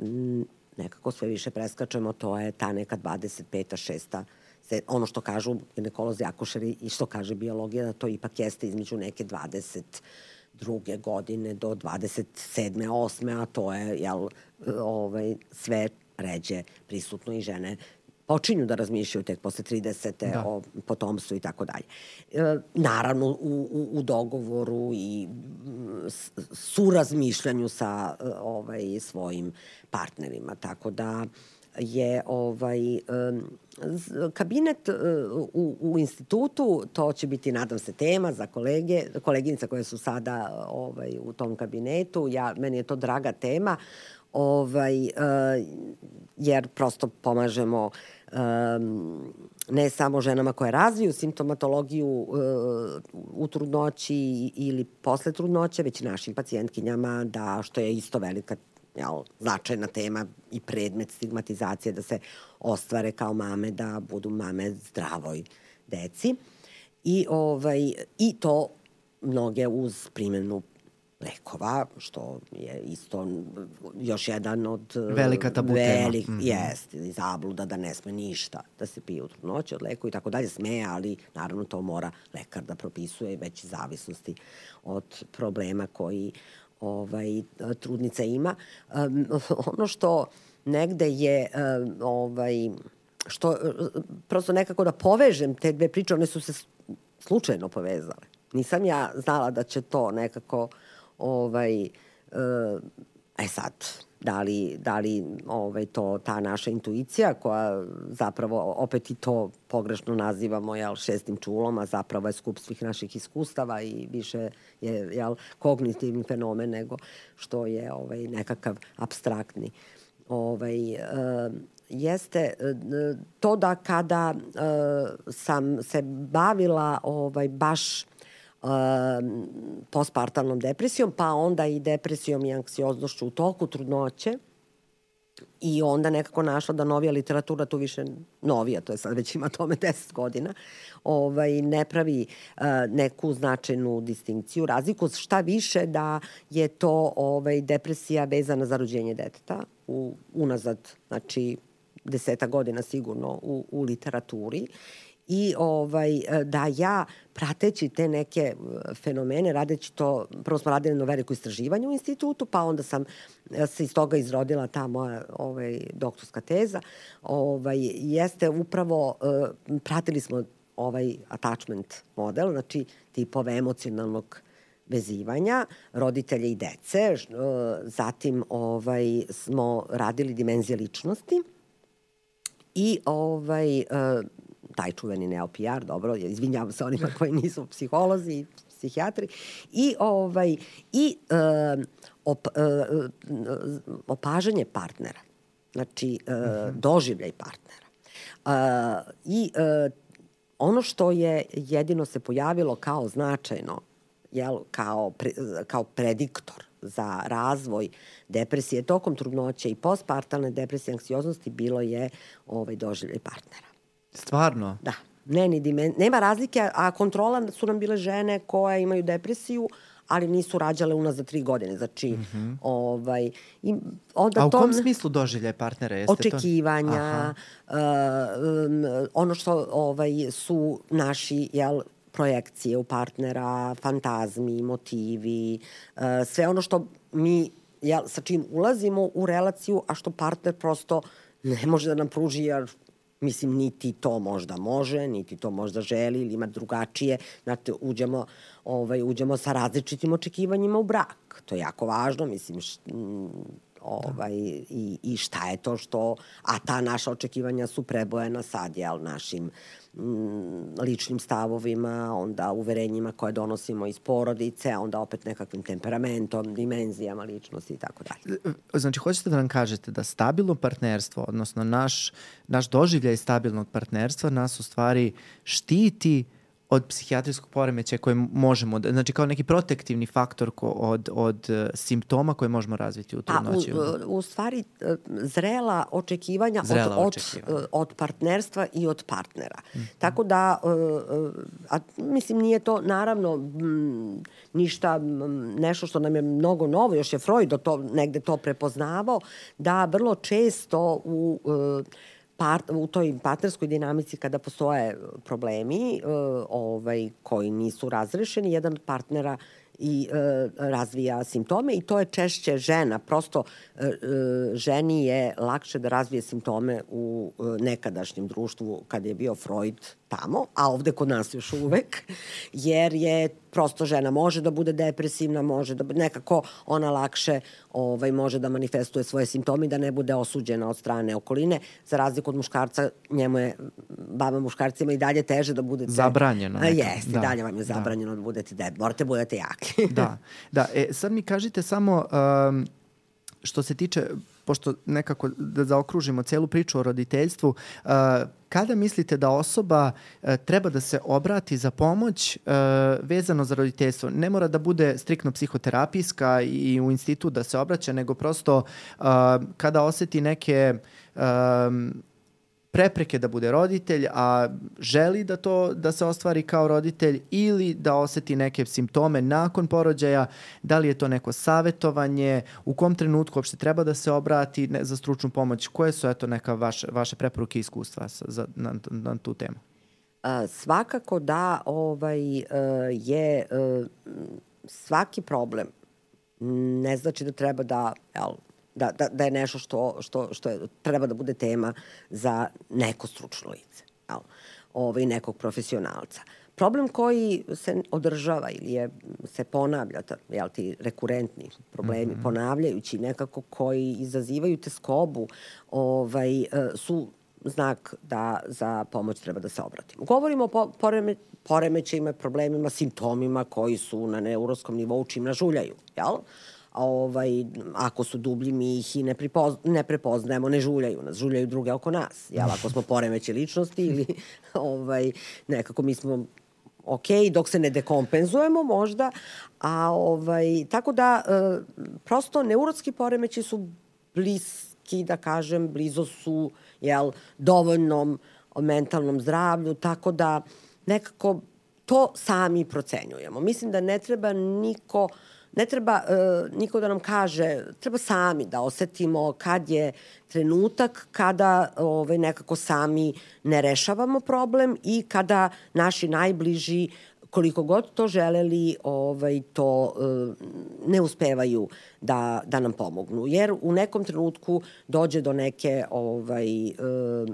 nekako sve više preskačemo, to je ta neka 25. 6 se, ono što kažu ginekolozi, akušeri i što kaže biologija, da to ipak jeste između neke 20 druge godine do 27. 8. a to je jel, ovaj, sve ređe prisutno i žene počinju da razmišljaju tek posle 30. Da. o potomstvu i tako dalje. E, naravno, u, u, u dogovoru i surazmišljanju sa e, ovaj, svojim partnerima. Tako da je ovaj kabinet e, u, u institutu, to će biti, nadam se, tema za kolege, koleginice koje su sada ovaj, u tom kabinetu. Ja, meni je to draga tema, ovaj, jer prosto pomažemo um, ne samo ženama koje razviju simptomatologiju uh, u trudnoći ili posle trudnoće, već našim pacijentkinjama, da, što je isto velika jel, značajna tema i predmet stigmatizacije da se ostvare kao mame, da budu mame zdravoj deci. I, ovaj, i to mnoge uz primjenu lekova, što je isto još jedan od... Velika tabu velik, tema. Mm -hmm. Jest, zabluda da ne sme ništa da se pije u trudnoći od leku i tako dalje. Sme, ali naravno to mora lekar da propisuje već zavisnosti od problema koji ovaj, trudnica ima. Um, [laughs] ono što negde je um, ovaj, što prosto nekako da povežem te dve priče, one su se slučajno povezale. Nisam ja znala da će to nekako ovaj, e, e sad, da li, da li ovaj, to ta naša intuicija koja zapravo opet i to pogrešno nazivamo jel, šestim čulom, a zapravo je skup svih naših iskustava i više je jel, kognitivni fenomen nego što je ovaj, nekakav abstraktni. Ovaj, e, jeste e, to da kada e, sam se bavila ovaj, baš postpartalnom depresijom, pa onda i depresijom i anksioznošću u toku trudnoće, i onda nekako našla da novija literatura, tu više novija, to je sad već ima tome [laughs] 10 godina, ovaj, ne pravi uh, neku značajnu distinkciju, razliku, šta više da je to ovaj, depresija vezana za rođenje deteta u, unazad, znači deseta godina sigurno u, u literaturi i ovaj, da ja prateći te neke e, fenomene, radeći to, prvo smo radili na veliko istraživanje u institutu, pa onda sam e, se iz toga izrodila ta moja ovaj, doktorska teza, ovaj, jeste upravo, pratili smo ovaj attachment model, znači tipove emocionalnog vezivanja roditelja i dece, zatim ovaj, smo radili dimenzije ličnosti i ovaj, taj čuveni neopijar, dobro, izvinjavam se onima koji nisu psiholozi i psihijatri, i, ovaj, i uh, op, uh, opažanje partnera, znači uh -huh. doživljaj partnera. Uh, I uh, ono što je jedino se pojavilo kao značajno, jel, kao, pre, kao prediktor za razvoj depresije tokom trudnoće i postpartalne depresije anksioznosti bilo je ovaj doživljaj partnera. Stvarno? Da. Ne, ni dimen... Nema razlike, a kontrola su nam bile žene koje imaju depresiju, ali nisu rađale unazad tri godine. Znači, mm -hmm. ovaj, i onda A u to... kom smislu doživlje partnera? Jeste očekivanja, to... uh, um, ono što ovaj, su naši, jel, projekcije u partnera, fantazmi, motivi, uh, sve ono što mi, jel, sa čim ulazimo u relaciju, a što partner prosto ne može da nam pruži, jer Mislim, niti to možda može, niti to možda želi ili ima drugačije. Znate, uđemo, ovaj, uđemo sa različitim očekivanjima u brak. To je jako važno, mislim, š, ovaj, i, i šta je to što, a ta naša očekivanja su prebojena sad, jel, našim mm, ličnim stavovima, onda uverenjima koje donosimo iz porodice, onda opet nekakvim temperamentom, dimenzijama ličnosti i tako dalje. Znači, hoćete da nam kažete da stabilno partnerstvo, odnosno naš, naš doživljaj stabilnog partnerstva nas u stvari štiti od psihijatrijskog poremećaja koje možemo, da, znači kao neki protektivni faktor ko, od, od uh, simptoma koje možemo razviti u trudnoći? A, u, u stvari, e, zrela očekivanja, zrela od, očekivanja. Od, od partnerstva i od partnera. Mm -hmm. Tako da, a, mislim, nije to naravno m, ništa, m, nešto što nam je mnogo novo, još je Freud to, negde to prepoznavao, da vrlo često u uh, part, u toj partnerskoj dinamici kada postoje problemi uh, ovaj, koji nisu razrešeni, jedan od partnera i e, razvija simptome i to je češće žena. Prosto e, e, ženi je lakše da razvije simptome u e, nekadašnjem društvu kad je bio Freud tamo, a ovde kod nas još uvek, jer je prosto žena može da bude depresivna, može da nekako ona lakše ovaj, može da manifestuje svoje simptome i da ne bude osuđena od strane okoline, za razliku od muškarca, njemu je baba muškarcima i dalje teže da budete... Zabranjeno. A, jeste, da. dalje vam je da. zabranjeno da, da budete deb, morate budete jaki. da, da. E, sad mi kažite samo um, što se tiče pošto nekako da zaokružimo celu priču o roditeljstvu, uh, kada mislite da osoba uh, treba da se obrati za pomoć uh, vezano za roditeljstvo? Ne mora da bude striktno psihoterapijska i u institut da se obraća, nego prosto kada oseti neke um, prepreke da bude roditelj, a želi da to da se ostvari kao roditelj ili da oseti neke simptome nakon porođaja, da li je to neko savetovanje, u kom trenutku uopšte treba da se obrati ne, za stručnu pomoć, koje su eto neka vaše, vaše preporuke i iskustva sa, za, na, na tu temu? A, svakako da ovaj, uh, je uh, svaki problem ne znači da treba da jel, da, da, da je nešto što, što, što je, treba da bude tema za neko stručno lice, jel? ovaj, nekog profesionalca. Problem koji se održava ili je, se ponavlja, jel ti rekurentni problemi, mm -hmm. ponavljajući nekako koji izazivaju te skobu, ovaj, e, su znak da za pomoć treba da se obratimo. Govorimo o po, poreme, poremećajima, problemima, simptomima koji su na neuroskom nivou čim nažuljaju, jel? a ovaj, ako su dublji mi ih i ne, pripoz, ne prepoznajemo, ne žuljaju nas, žuljaju druge oko nas. Jel, ako smo poremeće ličnosti ili [laughs] ovaj, nekako mi smo ok, dok se ne dekompenzujemo možda, a ovaj, tako da e, prosto neurotski poremeći su blis, geografski, da kažem, blizu su jel, dovoljnom mentalnom zdravlju, tako da nekako to sami procenjujemo. Mislim da ne treba niko ne treba uh, niko da nam kaže, treba sami da osetimo kad je trenutak kada ovaj, nekako sami ne rešavamo problem i kada naši najbliži koliko god to želeli, ovaj, to uh, ne uspevaju da, da nam pomognu. Jer u nekom trenutku dođe do neke ovaj, uh,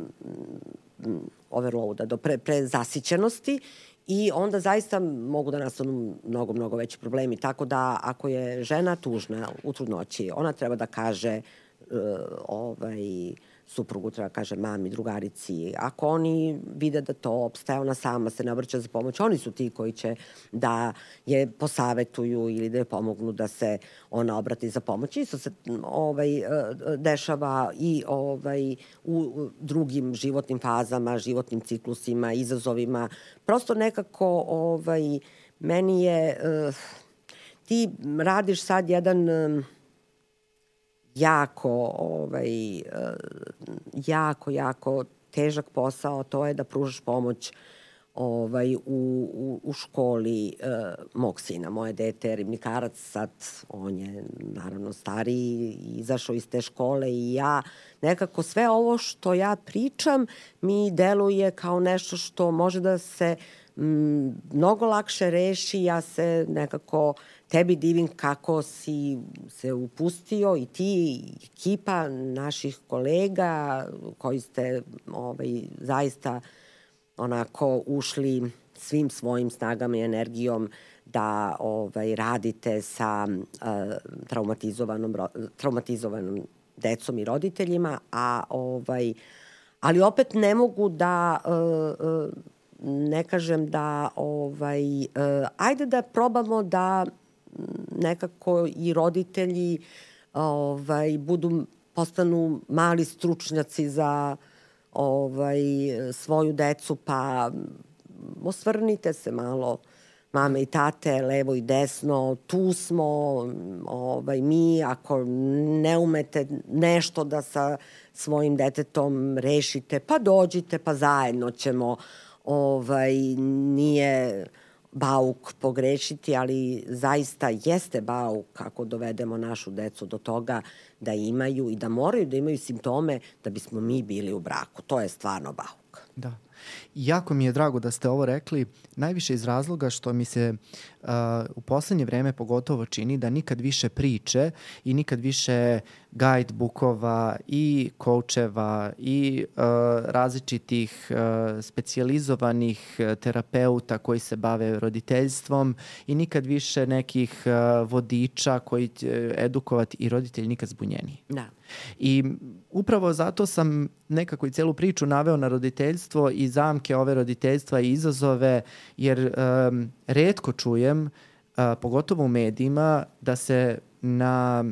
overloada, do pre, prezasićenosti i onda zaista mogu da nastanu mnogo, mnogo veći problemi. Tako da ako je žena tužna u trudnoći, ona treba da kaže uh, ovaj, suprugu treba da kaže mami, drugarici. Ako oni vide da to obstaje, ona sama se navrća za pomoć, oni su ti koji će da je posavetuju ili da je pomognu da se ona obrati za pomoć. Isto se ovaj, e, dešava i ovaj, u drugim životnim fazama, životnim ciklusima, izazovima. Prosto nekako ovaj, meni je... Uh, ti radiš sad jedan... Jako, ovaj, eh, jako, jako težak posao, to je da pružaš pomoć ovaj, u, u, u školi uh, mog sina. Moje dete je ribnikarac, sad on je naravno stariji, izašao iz te škole i ja nekako sve ovo što ja pričam mi deluje kao nešto što može da se mnogo lakše reši. Ja se nekako tebi divim kako si se upustio i ti i ekipa naših kolega koji ste ovaj, zaista onako ušli svim svojim snagama i energijom da ovaj, radite sa uh, traumatizovanom, traumatizovanom decom i roditeljima, a ovaj, ali opet ne mogu da uh, ne kažem da ovaj, uh, ajde da probamo da nekako i roditelji ovaj, budu, postanu mali stručnjaci za ovaj, svoju decu, pa osvrnite se malo mame i tate, levo i desno, tu smo, ovaj, mi, ako ne umete nešto da sa svojim detetom rešite, pa dođite, pa zajedno ćemo, ovaj, nije bauk pogrešiti, ali zaista jeste bauk ako dovedemo našu decu do toga da imaju i da moraju da imaju simptome da bismo mi bili u braku. To je stvarno bauk. Da. Jako mi je drago da ste ovo rekli, najviše iz razloga što mi se uh, u poslednje vreme pogotovo čini da nikad više priče i nikad više guidebookova i koučeva i uh, različitih uh, specijalizovanih terapeuta koji se bave roditeljstvom i nikad više nekih uh, vodiča koji će edukovati i roditelji nikad zbunjeni. Da. I upravo zato sam nekako i celu priču naveo na roditeljstvo i zamke ove roditeljstva i izazove, jer um, redko čujem, uh, pogotovo u medijima, da se na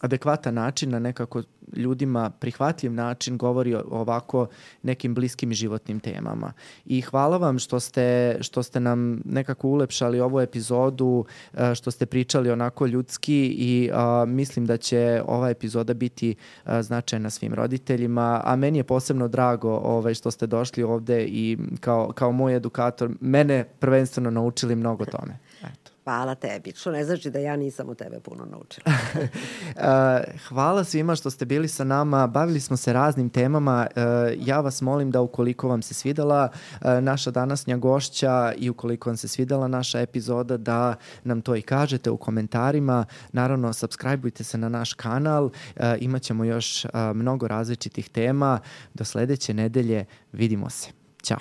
adekvatan način, na nekako ljudima prihvatljiv način govori o ovako nekim bliskim životnim temama. I hvala vam što ste, što ste nam nekako ulepšali ovu epizodu, e, što ste pričali onako ljudski i a, mislim da će ova epizoda biti a, značajna svim roditeljima, a meni je posebno drago ovaj, što ste došli ovde i kao, kao moj edukator mene prvenstveno naučili mnogo tome. Eto. Hvala tebi, što ne znači da ja nisam od tebe puno naučila. [laughs] Hvala svima što ste bili sa nama, bavili smo se raznim temama. Ja vas molim da ukoliko vam se svidela naša danasnja gošća i ukoliko vam se svidela naša epizoda, da nam to i kažete u komentarima. Naravno, subscribeujte se na naš kanal, imaćemo još mnogo različitih tema. Do sledeće nedelje, vidimo se. Ćao.